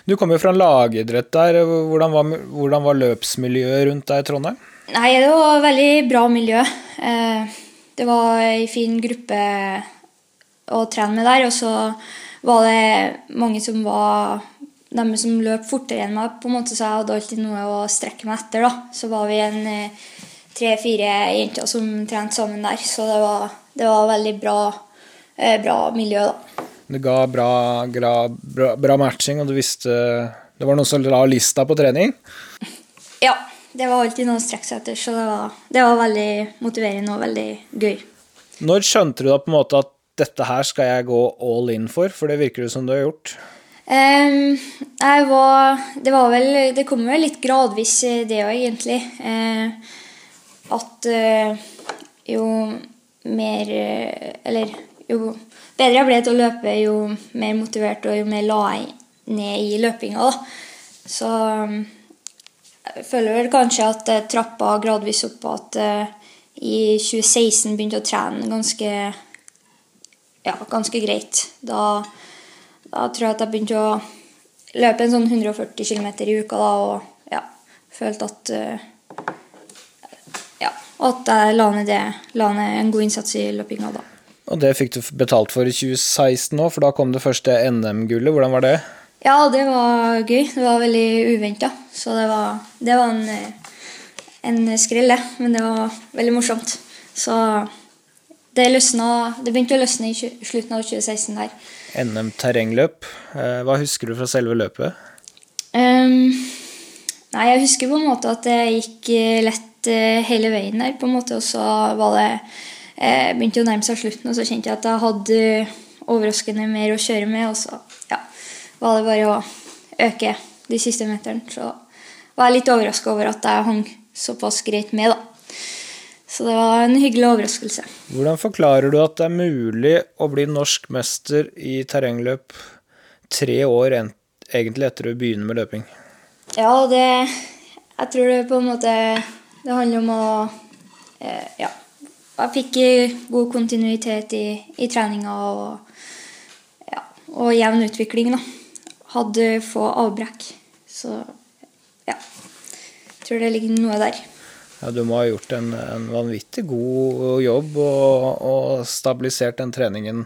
Du kommer jo fra lagidrett der. Hvordan var, hvordan var løpsmiljøet rundt deg i Trondheim? Nei, Det var et veldig bra miljø. Eh, det var ei fin gruppe å trene med der. Og så var det mange som var de som løp fortere enn meg, på en måte, så jeg hadde alltid noe å strekke meg etter. da. Så var vi en eh, tre-fire jenter som trente sammen der, så det var, det var veldig bra, eh, bra miljø, da. Det ga bra, bra, bra, bra, matching, og du visste Det var noen som la lista på trening? Ja. Det var alltid noe å strekke seg etter, så det var, det var, veldig motiverende og veldig gøy. Når skjønte du da på en måte at dette her skal jeg gå all in for, for det virker det som du har gjort? Um, var Det var vel Det kom vel litt gradvis, det òg, egentlig. Uh, at uh, jo mer Eller jo bedre jeg ble til å løpe, jo mer motivert og jo mer la jeg ned i løpinga. Så jeg føler vel kanskje at jeg trappa gradvis opp, og at uh, i 2016 begynte å trene ganske, ja, ganske greit. Da, da, tror jeg at jeg begynte å løpe en sånn 140 km i uka da, og ja, følte at ja, at jeg la ned, det, la ned en god innsats i løpinga da. Og det fikk du betalt for i 2016 òg, for da kom det første NM-gullet. Hvordan var det? Ja, det var gøy. Det var veldig uventa. Så det var, det var en, en skrell, det. Men det var veldig morsomt. Så det, løsna, det begynte å løsne i slutten av 2016 der. NM terrengløp. Eh, hva husker du fra selve løpet? Um, nei, jeg husker på en måte at det gikk lett eh, hele veien der, på en måte. Og så var det eh, begynte å nærme seg slutten, og så kjente jeg at jeg hadde overraskende mer å kjøre med. Og så ja, var det bare å øke de siste meterne. Så var jeg litt overraska over at jeg hang såpass greit med, da. Så det var en hyggelig overraskelse. Hvordan forklarer du at det er mulig å bli norsk mester i terrengløp tre år egentlig etter å begynne med løping? Ja, det Jeg tror det på en måte Det handler om å eh, Ja jeg fikk god kontinuitet i, i treninga og, ja, og, jevn utvikling. Da. Hadde få avbrekk. Så ja. Jeg tror det ligger noe der. Ja, du må ha gjort en, en vanvittig god jobb og, og, stabilisert den treningen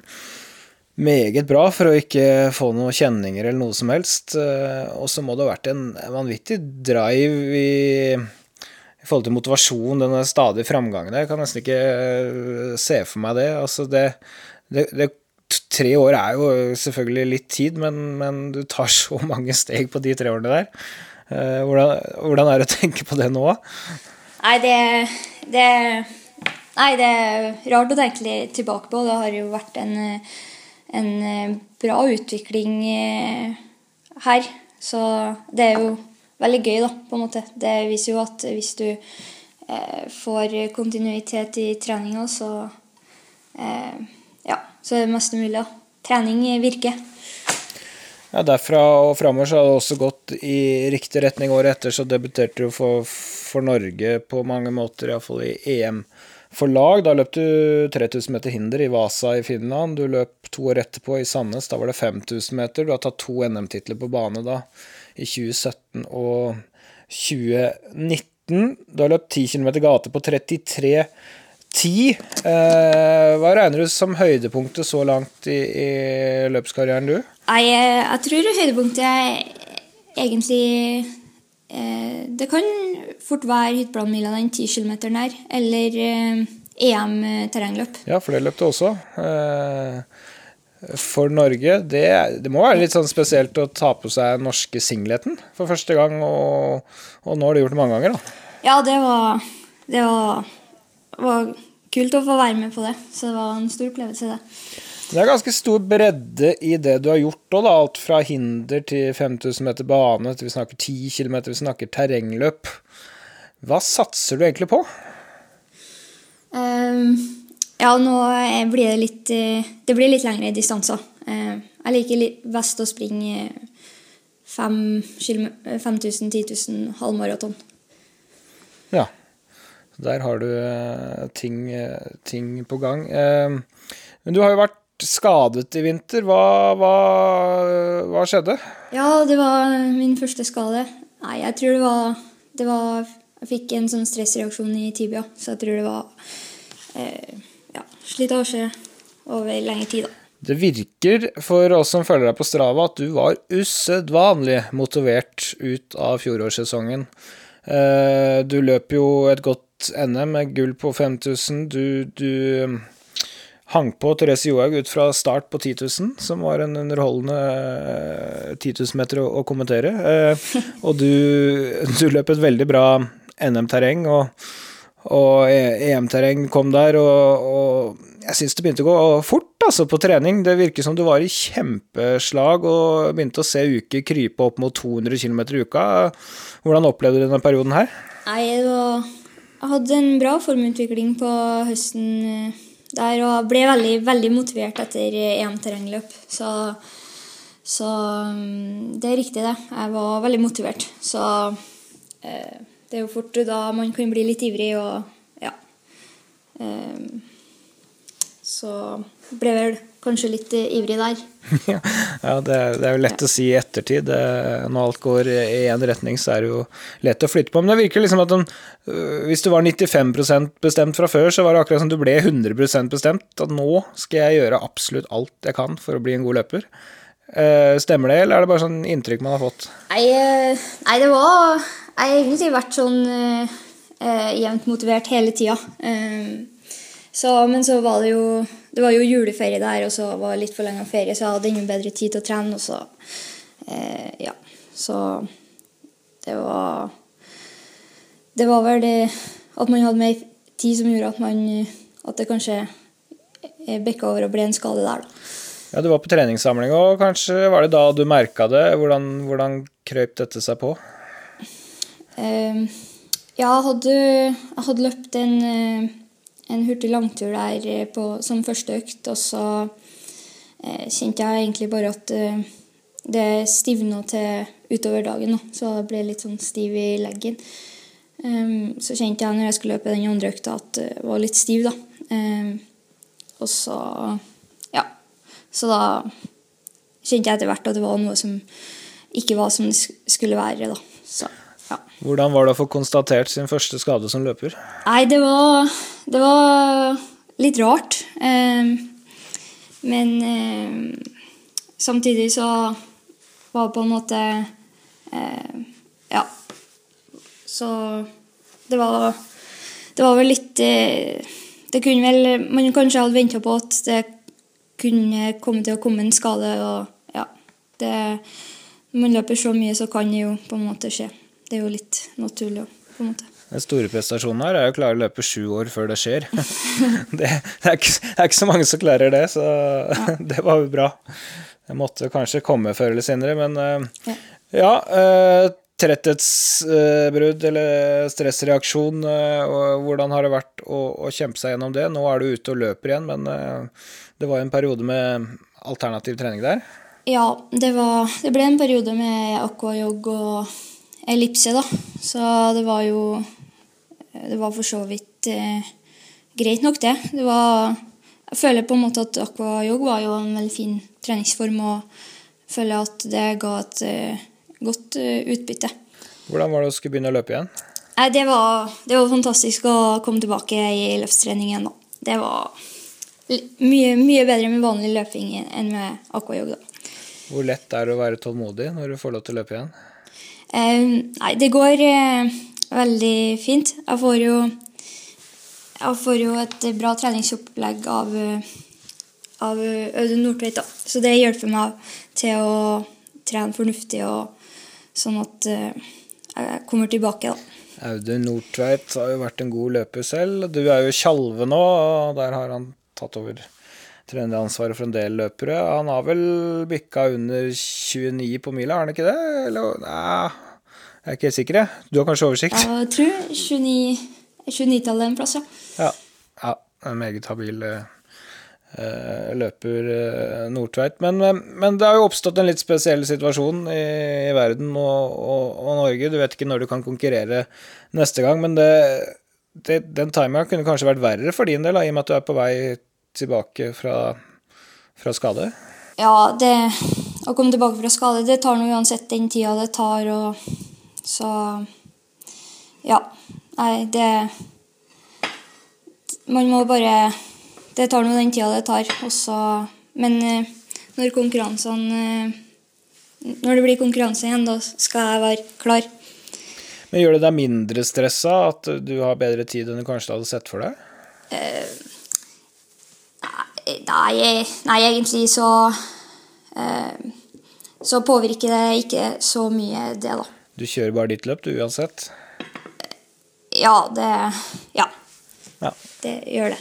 meget bra for å ikke få noen kjenninger eller noe som helst. Eh, og så må det ha vært en vanvittig drive i i forhold til motivasjon, denne stadige framgangen. Jeg kan nesten ikke øh, se for meg det. Altså det, det, det Tre år er jo selvfølgelig litt tid, men, men, du tar så mange steg på de tre årene der. Øh, hvordan, hvordan er det å tenke på det nå? Nei, det, det Nei, det er rart å tenke litt tilbake på. Det har jo vært en, en eh, bra utvikling eh, her. Så det er jo veldig gøy, da, på en måte. Det viser jo at hvis du eh, får kontinuitet i treninga, så eh, ja, så er det mest mulig. Da. Trening virker. Ja, Derfra og framover så har det også gått i riktig retning året etter, så debuterte du for, for Norge på mange måter, iallfall i EM for lag. Da løp du 3000 meter hinder i Vasa i Finland. Du løp to år etterpå i Sandnes, da var det 5000 meter. Du har tatt to NM-titler på bane da, i 2017 og 2019. Du har løpt 10 km gate på 33 10. Eh, hva regner du som høydepunktet så langt i, i løpskarrieren, du? Nei, jeg tror høydepunktet er egentlig Det kan fort være hytteplanmila den 10 km her, eller eh, EM-terrengløp. Ja, for det løp du også. Eh, for Norge. Det, det, må være litt sånn spesielt å ta på seg norske singleten for første gang, og, og nå har du gjort det mange ganger, da. Ja, det var, det var, var kult å få være med på det. Så det var en stor opplevelse, det. Det er ganske stor bredde i det du har gjort òg, alt fra hinder til 5000 meter bane til vi snakker 10 km, vi snakker terrengløp. Hva satser du egentlig på? Um, ja, nå blir det litt Det blir litt lengre distanser. Uh, jeg liker best å springe 5000, 10 000 halvmaraton. Ja. Der har du ting, ting, på gang. Uh, men du har jo vært skadet i vinter. Hva, hva, hva, skjedde? Ja, det var min første skade. Nei, jeg tror det var, det var Jeg fikk en sånn stressreaksjon i tibia, så jeg tror det var eh, ja, slitasje over lengre tid, da. Det virker for oss som følger deg på Strava, at du var usedvanlig motivert ut av fjorårssesongen. Eh, du løp jo et godt NM med gull på 5000. Du, du hang på Therese Johaug ut fra start på 10 000, som var en underholdende 10 eh, 000 meter å, kommentere. Eh, og du, du, løp et veldig bra NM-terreng, og, og EM-terreng kom der, og, og jeg syns det begynte å gå fort altså, på trening. Det virker som du var i kjempeslag og begynte å se uker krype opp mot 200 km i uka. Hvordan opplevde du denne perioden her? Nei, Jeg hadde en bra formutvikling på høsten eh, der og ble veldig, veldig motivert etter EM-terrengløp. Så, så, mm, det er riktig, det. Jeg var veldig motivert. Så eh, det er jo fort da man kan bli litt ivrig og ja. Eh, så ble vel kanskje litt ivrig der. ja, det er, det er, jo lett å si i ettertid. Når alt går i én retning, så er det jo lett å flytte på. Men det virker liksom at den, øh, hvis du var 95% bestemt fra før, så var det akkurat som du ble 100% bestemt. At nå skal jeg gjøre absolutt alt jeg kan for å bli en god løper. Øh, stemmer det, eller er det bare sånn inntrykk man har fått? Nei, øh, nei det var Jeg har egentlig vært sånn uh, jevnt motivert hele tida. Uh, så, men så var det jo Det var jo juleferie der, og så var det litt for lenge ferie, så jeg hadde ingen bedre tid til å trene. Og så eh, Ja. Så det var Det var vel det at man hadde mer tid som gjorde at man At det kanskje bikka over og ble en skade der, da. Ja, Du var på treningssamling, og kanskje var det da du merka det? Hvordan, hvordan krøp dette seg på? Eh, ja, jeg hadde, jeg hadde løpt en eh, en hurtig langtur der eh, på, som første økt. Og så eh, kjente jeg egentlig bare at eh, det stivna til utover dagen. Da. Så jeg ble litt sånn stiv i leggen. Um, så kjente jeg når jeg skulle løpe den andre økta, at jeg var litt stiv. da. Um, og så Ja. Så da kjente jeg etter hvert at det var noe som ikke var som det skulle være. da. Så ja. Hvordan var det å få konstatert sin første skade som løper? Nei, det var, det var litt rart. Eh, men eh, samtidig så var det på en måte eh, Ja. Så det var Det var vel litt eh, Det kunne vel Man kanskje hadde venta på at det kunne komme til å komme en skade, og ja det, Når man løper så mye, så kan det jo på en måte skje det er jo litt naturlig òg. på en måte. Den store prestasjonen her er jo å klare å løpe sju år før det skjer. det, det, er ikke, det, er ikke, så mange som klarer det, så ja. det var jo bra. Det måtte kanskje komme før eller senere, men uh, ja. ja uh, Tretthetsbrudd eller stressreaksjon, hvordan har det vært å, å, kjempe seg gjennom det? Nå er du ute og løper igjen, men det var jo en periode med alternativ trening der? Ja, det, var, det ble en periode med aquajog og ellipse, da. Så det var jo Det var for så vidt eh, greit nok, det. Det var Jeg føler på en måte at aquajog var jo en veldig fin treningsform, og føler at det ga et eh, godt eh, utbytte. Hvordan var det å skulle begynne å løpe igjen? Nei, det var, det var fantastisk å komme tilbake i løftstrening igjen, da. Det var mye, mye bedre med vanlig løping enn med aquajog, da. Hvor lett er det å være tålmodig når du får lov til å løpe igjen? Eh, nei, det går eh, veldig fint. Jeg får jo jeg får jo et bra treningsopplegg av, av Audun Nordtveit, da. Så det hjelper meg til å trene fornuftig, og sånn at jeg kommer tilbake, da. Audun Nordtveit har jo vært en god løper selv. Du er jo Tjalve nå, og der har han tatt over treneransvaret for en del løpere. Han har vel bikka under 29 på mila, har han ikke det? Eller, nei, jeg er ikke helt sikker, jeg. Du har kanskje oversikt? Jeg tror 29, 29-tallet en plass, ja. ja. Ja, en meget habil uh, løper uh, Nordtveit. Men, uh, men, det har jo oppstått en litt spesiell situasjon i, i verden og, og, og, Norge. Du vet ikke når du kan konkurrere neste gang, men det, det, den timinga kunne kanskje vært verre for din del, da, i og med at du er på vei tilbake fra, fra skade? Ja, det, å komme tilbake fra skade, det tar nå uansett den tida det tar. Og, så ja. Nei, det Man må bare Det tar nå den tida det tar. Også, men eh, når konkurransene eh, Når det blir konkurranse igjen, da skal jeg være klar. Men Gjør det deg mindre stressa at du har bedre tid enn du kanskje hadde sett for deg? Eh, Nei, nei egentlig så eh, Så påvirker det ikke så mye, det, da. Du kjører bare ditt løp, du, uansett? Ja, det Ja. ja. Det gjør det.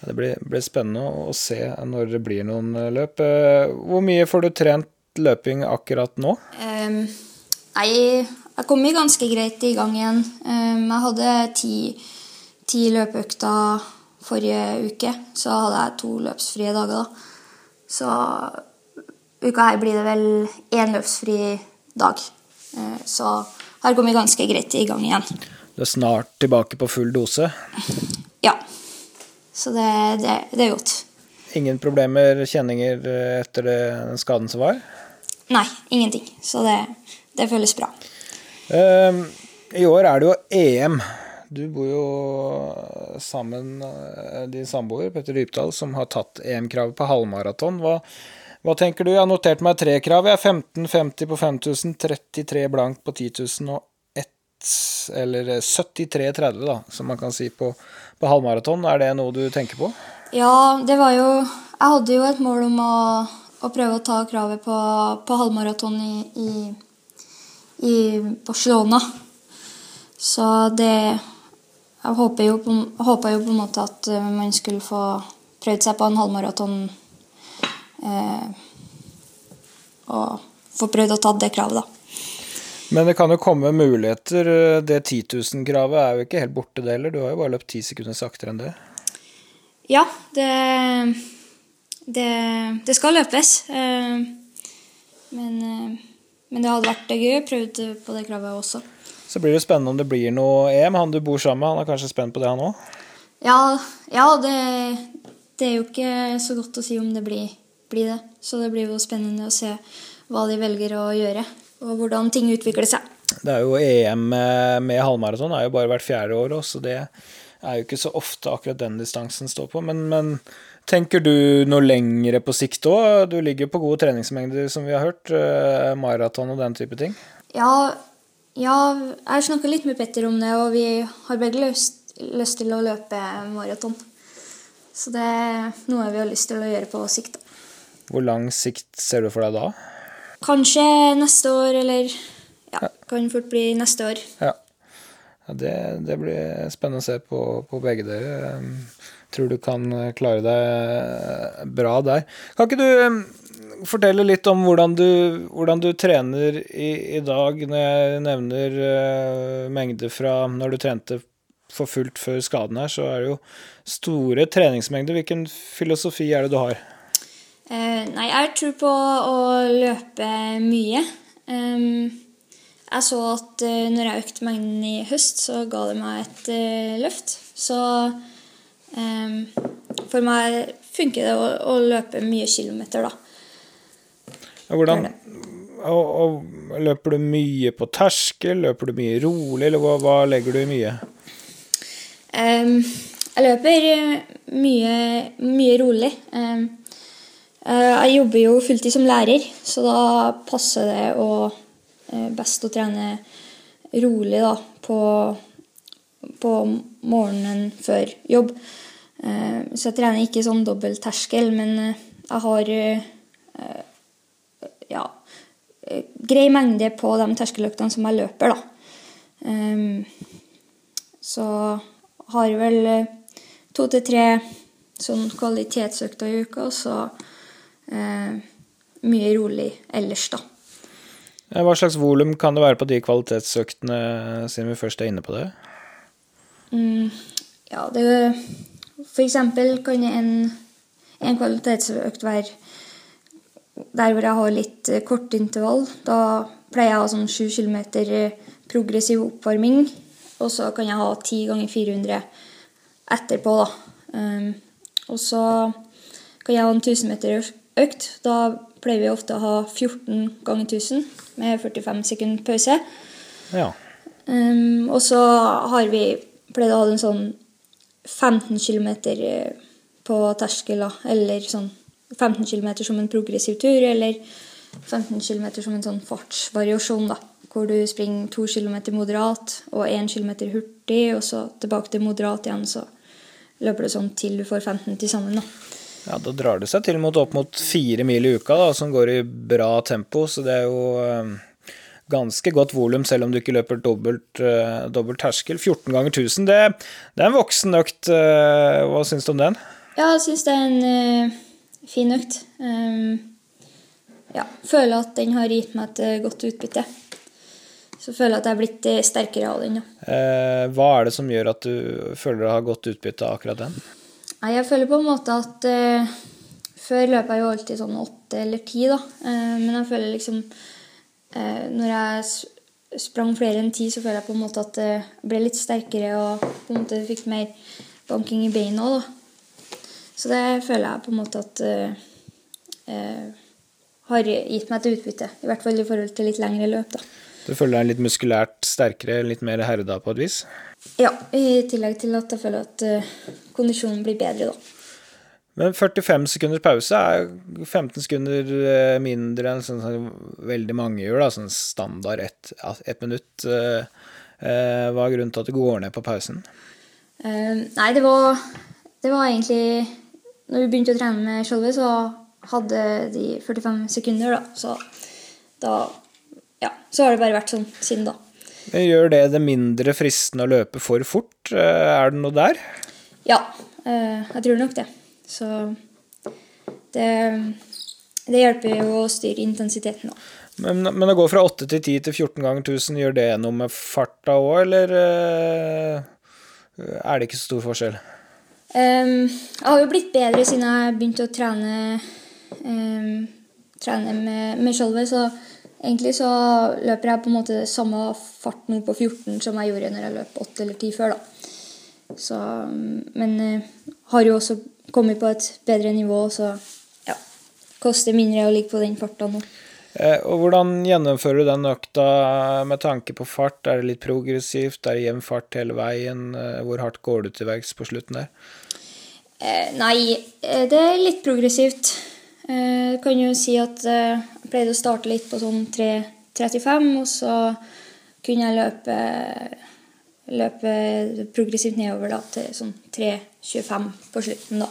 Det blir, blir, spennende å se når det blir noen eh, løp. Eh, hvor mye får du trent løping akkurat nå? Um, nei, jeg kom ganske greit i gang igjen. Um, jeg hadde ti, ti løpeøkter Forrige uke så hadde jeg to løpsfrie dager. da. Så uka her blir det vel én løpsfri dag. Så så har kommet ganske greit i gang igjen. Du er snart tilbake på full dose? Ja. Så det, det, det er godt. Ingen problemer, kjenninger etter den skaden som var? Nei, ingenting. Så det, det føles bra. Um, I år er det jo EM. Du bor jo sammen din samboer Petter Rypdal, som har tatt EM-kravet på halvmaraton. Hva, hva, tenker du? Jeg har notert meg tre krav. Jeg er 15,50 på 5000, 33 blank på 10 000 og 1, eller 73,30, da, som man kan si på, på halvmaraton. Er det noe du tenker på? Ja, det var jo Jeg hadde jo et mål om å, å prøve å ta kravet på, på halvmaraton i, i, i Barcelona. Så det jeg håper jo, jo på en måte at eh, man skulle få prøvd seg på en halvmaraton eh, og få prøvd å ta det kravet, da. Men det kan jo komme muligheter. Det 10 000-kravet er jo ikke helt borte, det heller. Du har jo bare løpt ti sekunder saktere enn det. Ja, det, det, det skal løpes. Eh, men, eh, men, det hadde vært gøy å prøve på det kravet også. Så blir det spennende om det blir noe EM. Han du bor sammen med, han er kanskje spent på det, han òg? Ja, ja det, det, er jo ikke så godt å si om det blir, blir, det. Så det blir jo spennende å se hva de velger å gjøre, og hvordan ting utvikler seg. Det er jo EM med halvmaraton er jo bare hvert fjerde år òg, så det er jo ikke så ofte akkurat den distansen står på. Men, men tenker du noe lengre på sikt òg? Du ligger på gode treningsmengder, som vi har hørt. Eh, maraton og den type ting? Ja, ja, jeg har snakka litt med Petter om det, og vi har begge lyst, lyst til å løpe maraton. Så det er noe vi har lyst til å gjøre på sikt. Hvor lang sikt ser du for deg da? Kanskje neste år, eller ja, kan fort bli neste år. Ja. Ja, det, det, blir spennende å se på, på begge dere. Tror du kan klare deg bra der. Kan ikke du fortelle litt om hvordan du, hvordan du trener i, i, dag, når jeg nevner uh, mengde fra når du trente for fullt før skaden her, så er det jo store treningsmengder. Hvilken filosofi er det du har? Uh, nei, jeg tror på å løpe mye. Um, jeg så at uh, når jeg økte mengden i høst, så ga det meg et uh, løft. Så um, for meg funker det å, å, løpe mye kilometer, da. Hvordan og, og, Løper du mye på terskel? Løper du mye rolig, eller hva, hva legger du i mye? Um, jeg løper mye, mye rolig. Um, jeg jobber jo fulltid som lærer, så da passer det å Eh, best å trene rolig da, på, på morgenen før jobb. Eh, så jeg trener ikke sånn dobbeltterskel, men eh, jeg har ja, grei mengde på de terskeløktene som jeg løper, da. Så har jeg vel to til tre sånn kvalitetsøkter i uka, og så mye rolig ellers, da. Eh, hva slags volum kan det være på de kvalitetsøktene, siden vi først er inne på det? Mm, ja, det For eksempel kan en, en kvalitetsøkt være der hvor jeg har litt kort intervall, Da pleier jeg å ha sånn 7 km eh, progressiv oppvarming. Og så kan jeg ha 10 ganger 400 etterpå, da. Um, og så kan jeg ha en 1000 meter økt. Da pleier vi ofte å ha 14 ganger 1000 med 45 sekunder pause. Ja. Um, og så har vi pleid å ha en sånn 15 km eh, på terskel, eller sånn 15 km som en progressiv tur, eller 15 km som en sånn fartsvariasjon, da. Hvor du springer 2 km moderat og 1 km hurtig, og så tilbake til moderat igjen, så løper du sånn til du får 15 til sammen, da. Ja, Da drar det seg til mot opp mot fire mil i uka, da, som går i bra tempo. Så det er jo um, ganske godt volum, selv om du ikke løper dobbelt, uh, dobbelt terskel. 14 ganger 1000, det, det, er en voksen økt. Uh, hva syns du om den? Ja, jeg syns det er en fin økt. Um, ja, føler at den har gitt meg et godt utbytte. Så føler jeg at jeg er blitt sterkere av den. Ja. hva er det som gjør at du føler du har godt utbytte av akkurat den? Nei, jeg føler på en måte at eh, Før løp jeg jo alltid sånn åtte eller ti, da. Eh, men jeg føler liksom uh, Når jeg sprang flere enn ti, så føler jeg på en måte at jeg ble litt sterkere og på en måte fikk mer banking i beina òg, da. Så det føler jeg på en måte at har gitt meg et utbytte. I hvert fall i forhold til litt lengre løp, da. Du føler deg litt muskulært sterkere, litt mer herda på et vis? Ja, i tillegg til at jeg føler at uh, kondisjonen blir bedre, da. Men 45 sekunders pause er 15 sekunder eh, mindre enn sånn sånn, veldig mange gjør, da, sånn standard ett et minutt. Uh, uh, hva er grunnen til at du går ned på pausen? nei, det var, det var egentlig Når vi begynte å trene med skjoldet, så hadde de 45 sekunder, da. Så da Ja, så har det bare vært sånn siden da. Gjør det det mindre fristende å løpe for fort? Eh, er det noe der? Ja, eh, jeg tror nok det. Så det, det hjelper jo å styre intensiteten. Da. Men, men å gå fra 8 til 10 til 14 ganger 1000, gjør det noe med farta òg, eller eh, er det ikke så stor forskjell? Um, jeg har jo blitt bedre siden jeg begynte å trene, um, trene med, med skjoldet. så Egentlig så løper jeg på en måte samme fart nå på 14 som jeg gjorde når jeg løp 8 eller 10 før. da. Så, men uh, har jo også kommet på et bedre nivå, så ja. Koster mindre å ligge på den farta nå. Eh, og Hvordan gjennomfører du den økta med tanke på fart? Er det litt progressivt? Er det jevn fart hele veien? Eh, hvor hardt går du til verks på slutten der? Eh, nei, eh, det er litt progressivt. Jeg eh, kan jo si at eh, jeg pleide å starte litt på sånn 3.35, og så kunne jeg løpe, løpe progressivt nedover da, til sånn 3.25 på slutten. da.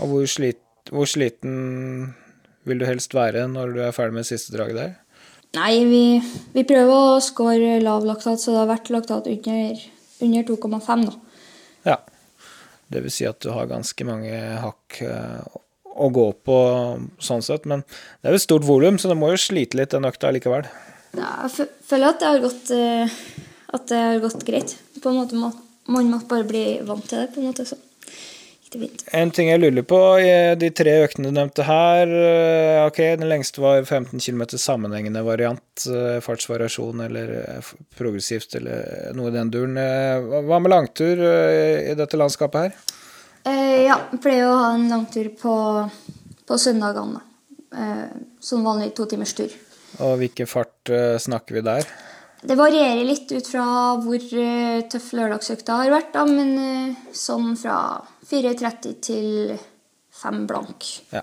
Og hvor, slit, hvor, sliten vil du helst være når du er ferdig med siste draget der? Nei, vi, vi prøver å score lav laktat, så det har vært laktat under under 2,5, da. Ja. Det vil si at du har ganske mange hakk eh, å gå på sånn sett. Men det er jo et stort volum, så det må jo slite litt den økta likevel. Ja, jeg føler at det har gått, eh, at det har gått greit. På en måte må, Man må bare bli vant til det, på en måte. Så fint. En ting jeg lurer på, de tre øktene du nevnte her eh, Ok, den lengste var 15 km sammenhengende variant, eh, fartsvariasjon eller eh, progressivt eller noe i den duren. Eh, hva- med langtur eh, i dette landskapet her? Eh, ja, pleier å ha en langtur på, på søndagene. Eh, som vanlig to timers tur. Og hvilken fart eh, snakker vi der? Det varierer litt ut fra hvor eh, tøff lørdagsøkta har vært, da, men eh, sånn fra 4.30 til 5 blank. Ja.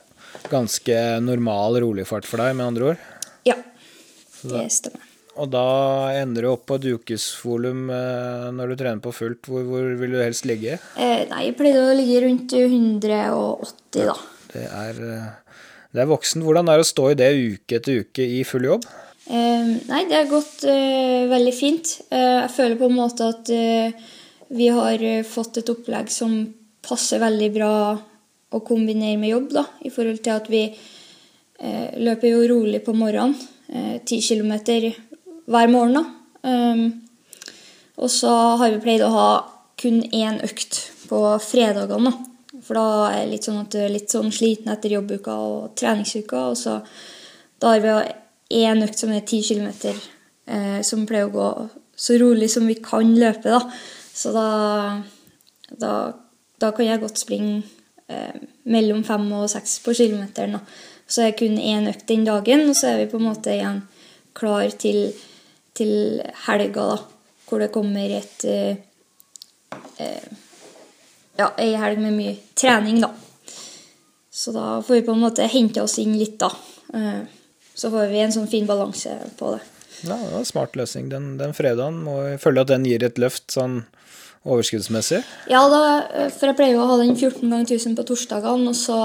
Ganske normal, rolig fart for deg, med andre ord. Ja, det stemmer. Og da ender du opp på et ukesvolum eh, når du trener på fullt. Hvor, hvor vil du helst ligge? Eh, nei, jeg pleide å ligge rundt 180, da. Det er, eh, det er voksen. Hvordan er det å stå i det uke etter uke i full jobb? Eh, nei, det har gått eh, veldig fint. Eh, jeg føler på en måte at vi har fått et opplegg som passer veldig bra å kombinere med jobb, da, i forhold til at vi eh, løper jo rolig på morgenen. eh, Ti kilometer hver morgen, da. Um, og så har vi pleid å ha kun én økt på fredagene, da. For da er det litt sånn at du er litt sånn sliten etter jobbuka og treningsuka. Og så da har vi én økt som er ti kilometer, eh, som pleier å gå så rolig som vi kan løpe, da. Så da, da, da kan jeg godt springe eh, mellom fem og seks på kilometeren. Så er det kun én økt den dagen, og så er vi på en måte igjen klar til, til helga, da. Hvor det kommer et eh, eh, Ja, ei helg med mye trening, da. Så da får vi på en måte hente oss inn litt, da. Eh, Så får vi en sånn fin balanse på det. Ja, det var en smart løsning. Den, den fredagen må jeg føle at den gir et løft sånn overskuddsmessig. Ja, da, eh, for jeg pleier jo å ha den 14 ganger 1000 på torsdagene, så,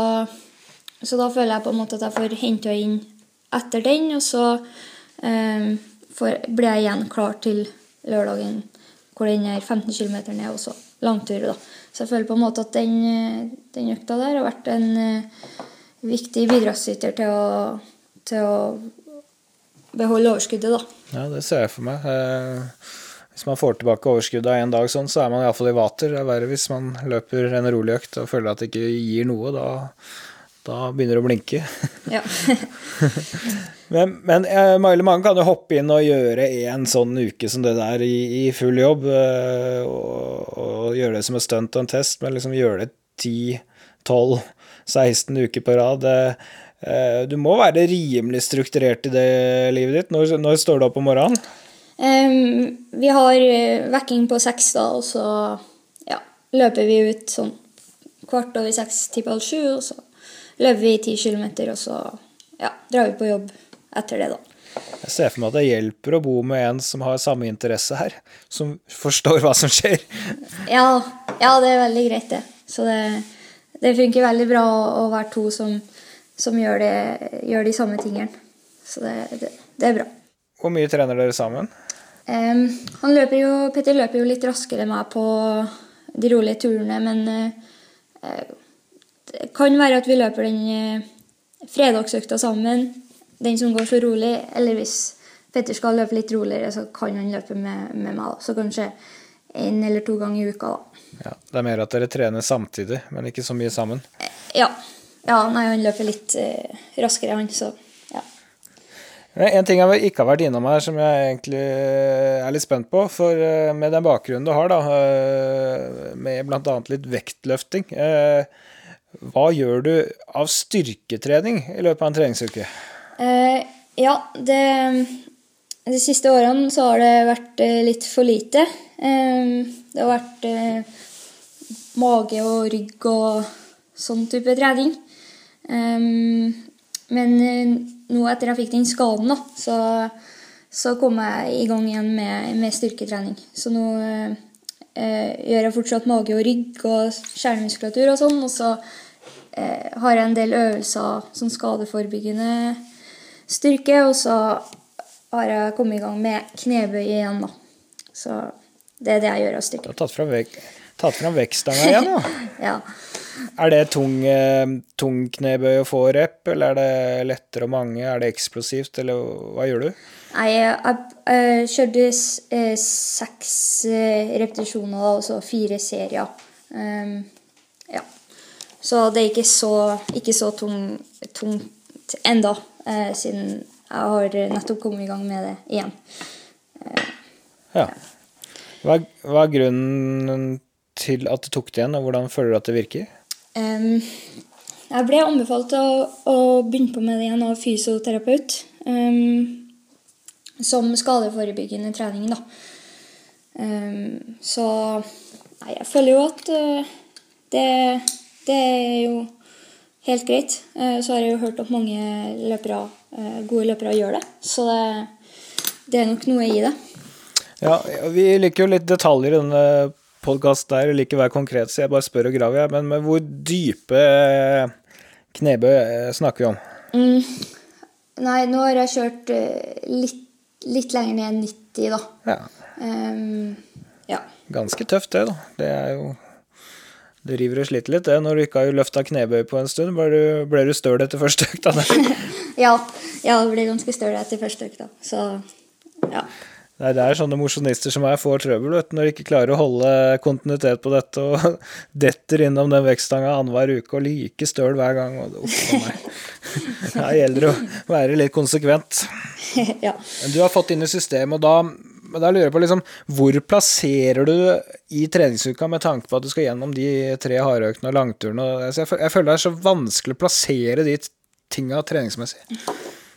så da føler jeg på en måte at jeg får henta inn etter den, og så eh, får, blir jeg igjen klar til lørdagen hvor den er 15 km er også langtur. da. Så jeg føler på en måte at den, den økta der har vært en eh, viktig bidragsyter til å, til å beholde overskuddet, da. Ja, det ser jeg for meg. Eh, hvis man får tilbake overskuddet av en dag sånn, så er man iallfall i vater. Det er verre hvis man løper en rolig økt og føler at det ikke gir noe. Da, da begynner det å blinke. Ja. Men, men eh, Maile, mange kan jo hoppe inn og gjøre en sånn uke som det der i, i full jobb, eh, og, og gjøre det som et stunt og en test, men liksom gjøre det 10-12-16 uker på rad. eh, eh, Du må være rimelig strukturert i det livet ditt. Når, når står du opp om morgenen? Em, vi har eh, vekking på seks, da, og så ja, løper vi ut sånn kvart over seks til halv sju, og så løper vi ti kilometer, og så ja, drar vi på jobb etter det, da. Jeg ser for meg at det hjelper å bo med en som har samme interesse her, som forstår hva som skjer. Ja, ja det er veldig greit, det. Så det, det funker veldig bra å, å være to som, som gjør, det, gjør de samme tingene. Så det, det, det er bra. Hvor mye trener dere sammen? Em, han løper jo, Petter løper jo litt raskere enn meg på de rolige turene, men eh, det kan være at vi løper den uh, fredagsøkta sammen, den som går så rolig. Eller hvis Petter skal løpe litt roligere, så kan han løpe med, med meg. Så kanskje én eller to ganger i uka, da. Ja, det er mer at dere trener samtidig, men ikke så mye sammen. Ja. ja nei, han løper litt raskere, han, så. En ting jeg ikke har vært innom her, som jeg egentlig er litt spent på, for eh, med den bakgrunnen du har, da, eh, med bl.a. litt vektløfting eh, Hva gjør du av styrketrening i løpet av en treningsuke? Eh, ja, det De siste årene så har det vært eh, litt for lite. Eh, det har vært eh, mage og rygg og sånn type trening. Eh, men eh, nå etter jeg fikk den skaden, da, så, så kom jeg i gang igjen med, med styrketrening. Så nå eh, eh, gjør jeg fortsatt mage og rygg og kjernemuskulatur og sånn. Og så eh, har jeg en del øvelser som skadeforebyggende styrke, og så har jeg kommet i gang med knebøy igjen, da. Så det er det jeg gjør av Du har tatt fram, vek tatt fram vektstanga igjen, da. Ja. Er det tung, eh, tung knebøy å få rep, eller er det lettere og mange? Er det eksplosivt, eller hva gjør du? Nei, jeg, kjørte eh, seks eh, repetisjoner og så fire serier. Um, ja. Så det er ikke så, ikke så tung, tungt enda, eh, siden jeg har nettopp kommet i gang med det igjen. Ja. Hva, hva er grunnen til at du tok det igjen, og hvordan føler du at det virker? Jeg ble anbefalt å, å begynne på med det igjen av fysioterapeut. Som skadeforebyggende trening, da. Så Nei, jeg føler jo at uh, det, det er jo helt greit. Uh, så har jeg jo hørt at mange løpere, uh, gode løpere gjør det. Så det, det er nok noe i det. Ja, vi liker jo litt detaljer i denne podkasten der, liker å være konkret, så jeg bare spør og graver, jeg. Men med hvor dype eh, knebøy eh, snakker vi om? Mm. Nei, nå har jeg kjørt uh, litt, litt lenger ned enn 90, da. Ja, Um, ja. ganske tøft det, da. Det er jo Det river og sliter litt, det. Når du ikke har løfta knebøy på en stund, ble du, ble du støl etter første økta. Ja, ja, det ble ganske støl etter første økta. Så ja. Det er sånne mosjonister som meg får trøbbel, vet når de ikke klarer å holde kontinuitet på dette og detter innom den vektstanga annenhver uke og like støl hver gang. Og det, uff. Her gjelder det å være litt konsekvent. ja. Du har fått inn i systemet, og da, men da lurer jeg på liksom, hvor plasserer du i treningsuka med tanke på at du skal gjennom de tre hardøktene og langturene? Jeg, jeg føler det er så vanskelig å plassere de tinga treningsmessig.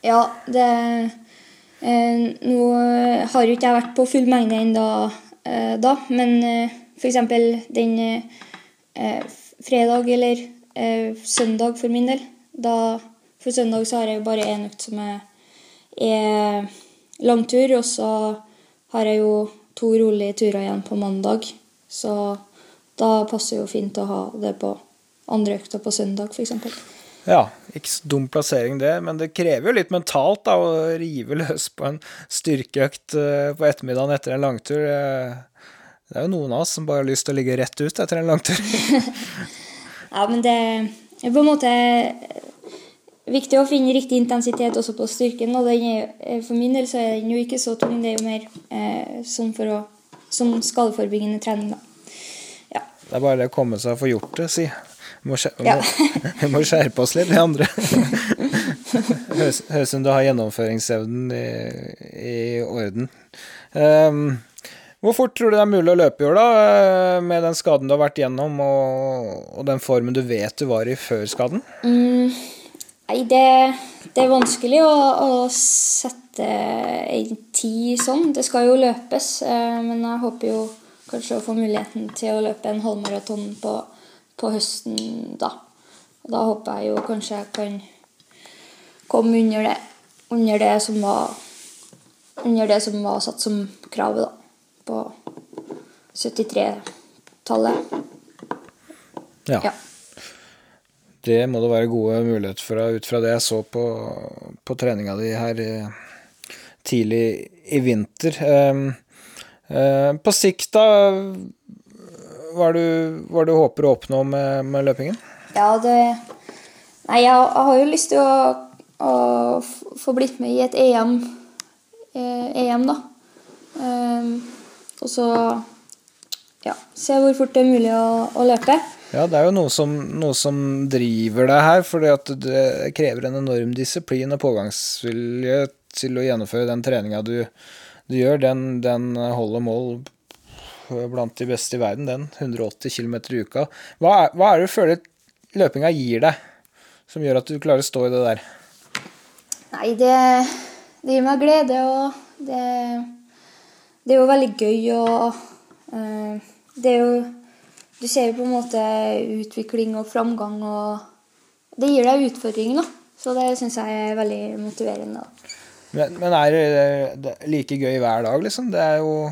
ja, det Nå har jo ikke jeg vært på full mengde ennå eh, da, men eh, f.eks. den eh, fredag eller eh, søndag for min del da, For søndag så har jeg jo bare én økt som er, er langtur, og så har jeg jo to rolige turer igjen på mandag. Så da passer jo fint å ha det på andre økta på søndag, f.eks. Ja, ikke så dum plassering det, men det krever jo litt mentalt da, å rive løs på en styrkeøkt eh, på ettermiddagen etter en langtur. Eh, Det er jo noen av oss som bare har lyst til å ligge rett ut etter en langtur. Ja, men det er på en måte viktig å finne riktig intensitet også på styrken. Og er, eh, for min del så er den jo ikke så tung, det er jo mer eh, som, for å, som skadeforebyggende trening, da. Ja. Det er bare det å komme seg og få gjort det, si. Må, Ja. må, vi må skjerpe oss litt, vi andre. Høres høres ut som du har gjennomføringsevnen i, i orden. Um, hvor fort tror du det er mulig å løpe i år, da, eh, med den skaden du har vært gjennom, og, og den formen du vet du var i før skaden? Mm, nei, det, det er vanskelig å, å sette en tid sånn. Det skal jo løpes, eh, men jeg håper jo kanskje å få muligheten til å løpe en halvmaraton på, på høsten da. Og da håper jeg jo kanskje jeg kan komme under det, under det som var under det som var satt som kravet, da. På 73-tallet. Ja. Ja. Det må det være gode muligheter for ut fra det jeg så på, på treninga di her eh, tidlig i vinter. Ehm, eh, på sikt, da Hva er det du håper å oppnå med, med løpingen? Ja, det Nei, jeg, jeg har jo lyst til å, å få blitt med i et EM, eh, EM da. Um, og så ja, se hvor fort det er mulig å, å løpe. Ja, det er jo noe som, noe som driver deg her, at det krever en enorm disiplin og pågangsvilje til å gjennomføre den treninga du, du gjør. Den, den holder mål blant de beste i verden, den. 180 km i uka. Hva er, hva er det du føler løpinga gir deg, som gjør at du klarer å stå i det der? Nei, det, det gir meg glede, og det, det er jo veldig gøy og uh, Det er jo Du ser jo på en måte utvikling og framgang, og det gir deg utfordringer, da. Så det syns jeg er veldig motiverende. da. Men, men er det, like gøy hver dag, liksom? Det er jo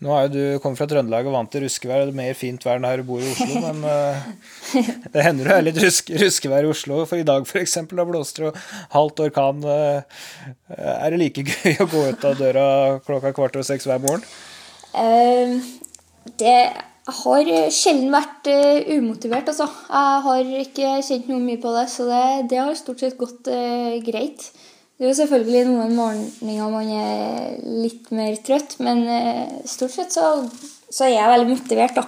Nå er jo du kommet fra Trøndelag og vant til ruskevær, det er mer fint vær enn her du bor i Oslo, men uh, det hender det er litt rusk, ruskevær i Oslo. For i dag, eksempel, da blåste det jo halvt orkan. Uh, er det like gøy å gå ut av døra klokka kvart over seks hver morgen? Eh, det har sjelden vært uh, umotivert, altså. Jeg har ikke kjent noe mye på det, så det, det har stort sett gått uh, greit. Det er jo selvfølgelig noen morgener man er litt mer trøtt, men uh, stort sett så, så, er jeg veldig motivert, da.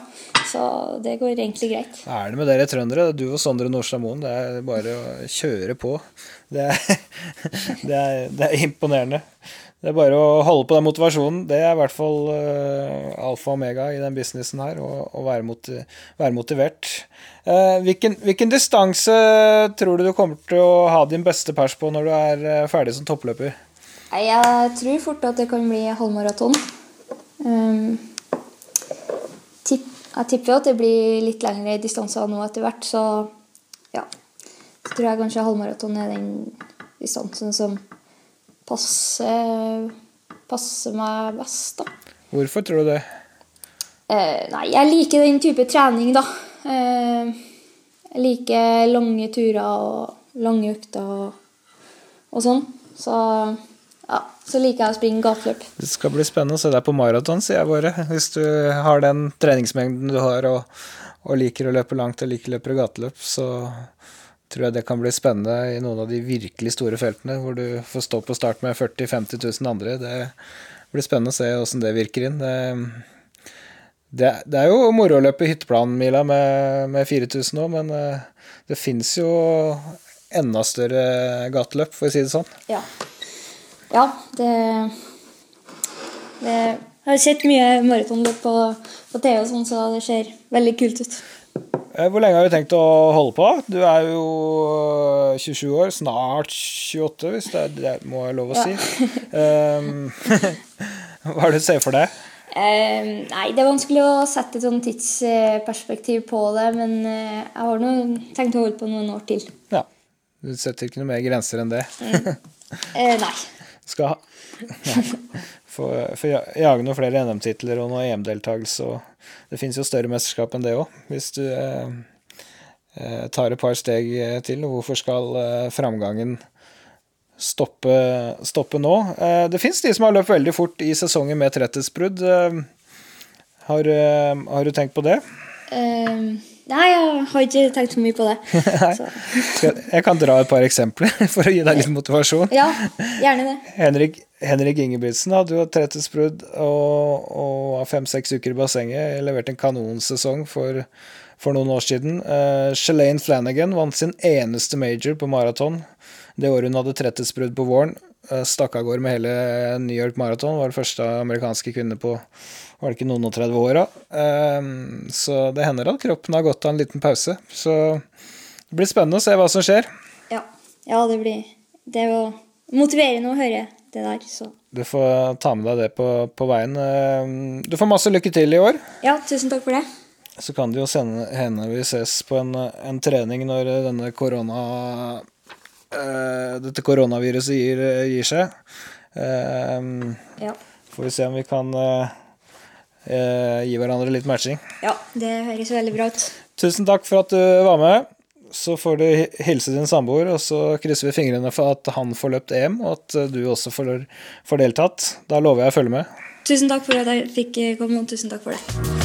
Så det går egentlig greit. Hva er det med dere trøndere? Du og Sondre Nordstad Moen. Det er bare å kjøre på. Det er, det er, det er imponerende. Det er bare å holde på den motivasjonen. Det er i hvert fall uh, alfa og omega i den businessen her, å være, motiv være, motivert. Uh, hvilken, hvilken distanse tror du du kommer til å ha din beste pers på når du er uh, ferdig som toppløper? Jeg tror fort at det kan bli halvmaraton. Um, tipp, jeg tipper at det blir litt lengre distanser nå etter hvert, så ja. Så tror jeg kanskje halvmaraton er den distansen som passer, passer meg best, da. Hvorfor tror du det? Eh, nei, jeg liker den type trening, da. Eh, jeg liker lange turer og lange økter og, og sånn. Så ja, så liker jeg å springe gateløp. Det skal bli spennende å se deg på maraton, sier jeg bare. Hvis du har den treningsmengden du har og, og liker å løpe langt og liker å løpe gateløp, så tror jeg det kan bli spennende i noen av de virkelig store feltene, hvor du får stå på start med 40 000-50 000 andre. Det blir spennende å se åssen det virker inn. Det, det, det, er jo moro å løpe hytteplanmila med, med 4000 nå, men eh, det fins jo enda større gateløp, for å si det sånn. Ja. Ja, det, det Jeg har sett mye maratonløp på, på TV, og sånn, så det ser veldig kult ut. Eh, hvor lenge har du tenkt å holde på? Du er jo 27 eh, år, snart 28, hvis det, det må jeg lov å si. Um, hva er det du ser for deg? Um, nei, Det er vanskelig å sette et sånn tidsperspektiv på det, men uh, jeg har nå tenkt å holde på noen år til. Ja, Du setter ikke noe mer grenser enn det? Uh, nei. Skal Få jage noen flere NM-titler og noe EM-deltakelse det fins jo større mesterskap enn det òg, hvis du eh, eh, tar et par steg eh, til. Hvorfor skal eh, framgangen stoppe, stoppe nå? Eh, det fins de som har løpt veldig fort i sesongen med tretthetsbrudd. Eh, har, har, du tenkt på det? Uh, nei, jeg har ikke tenkt så mye på det. jeg kan dra et par eksempler for å gi deg litt motivasjon. Ja, gjerne det. Henrik Henrik Ingebrigtsen hadde jo tretthetsbrudd og, og fem-seks uker i bassenget. Leverte en kanonsesong for, for noen år siden. Uh, Shalane Flanagan vant sin eneste major på maraton det året hun hadde tretthetsbrudd på våren. Uh, stakk av gårde med hele New York Marathon. Var den første amerikanske kvinne på var det ikke noen og 30 åra. da så det hender at kroppen har gått av en liten pause. Så det blir spennende å se hva som skjer. Ja, ja det blir Det er jo motiverende å høre det der, så Du får ta med deg det på, på, veien. Eh, du får masse lykke til i år. Ja, tusen takk for det. Så kan det jo hende vi ses på en, en trening når denne korona uh, dette koronaviruset gir, gir seg. Uh, ja. Får vi se om vi kan uh, gi hverandre litt matching. Ja, det høres veldig bra ut. Tusen takk for at du var med så får du hilse din samboer, og så krysser vi fingrene for at han får løpt EM, og at du også får, får deltatt. Da lover jeg å følge med. Tusen takk for at jeg fikk komme, og tusen takk for det.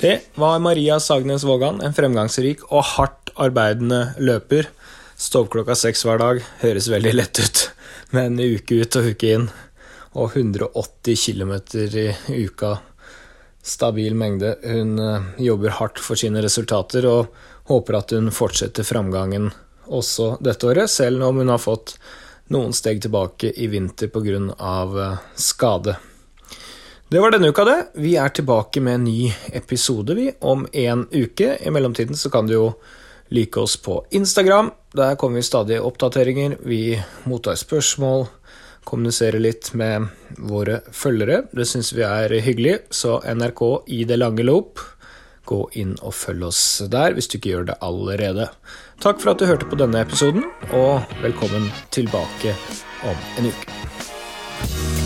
Det var Maria Sagnes Vågan, en fremgangsrik og hardt arbeidende løper. Stå opp klokka seks hver dag høres veldig lett ut, men uke ut og uke inn og 180 km i uka stabil mengde. Hun eh, jobber hardt for sine resultater og håper at hun fortsetter framgangen også dette året, selv om hun har fått noen steg tilbake i vinter pga. Eh, skade. Det var denne uka, det. Vi er tilbake med en ny episode, vi, om en uke. I mellomtiden så kan du jo like oss på Instagram. Der kommer vi stadig oppdateringer. Vi mottar spørsmål kommuniserer litt med våre følgere. Det syns vi er hyggelig, så NRK i det lange loop, gå inn og følg oss der hvis du ikke gjør det allerede. Takk for at du hørte på denne episoden, og velkommen tilbake om en uke.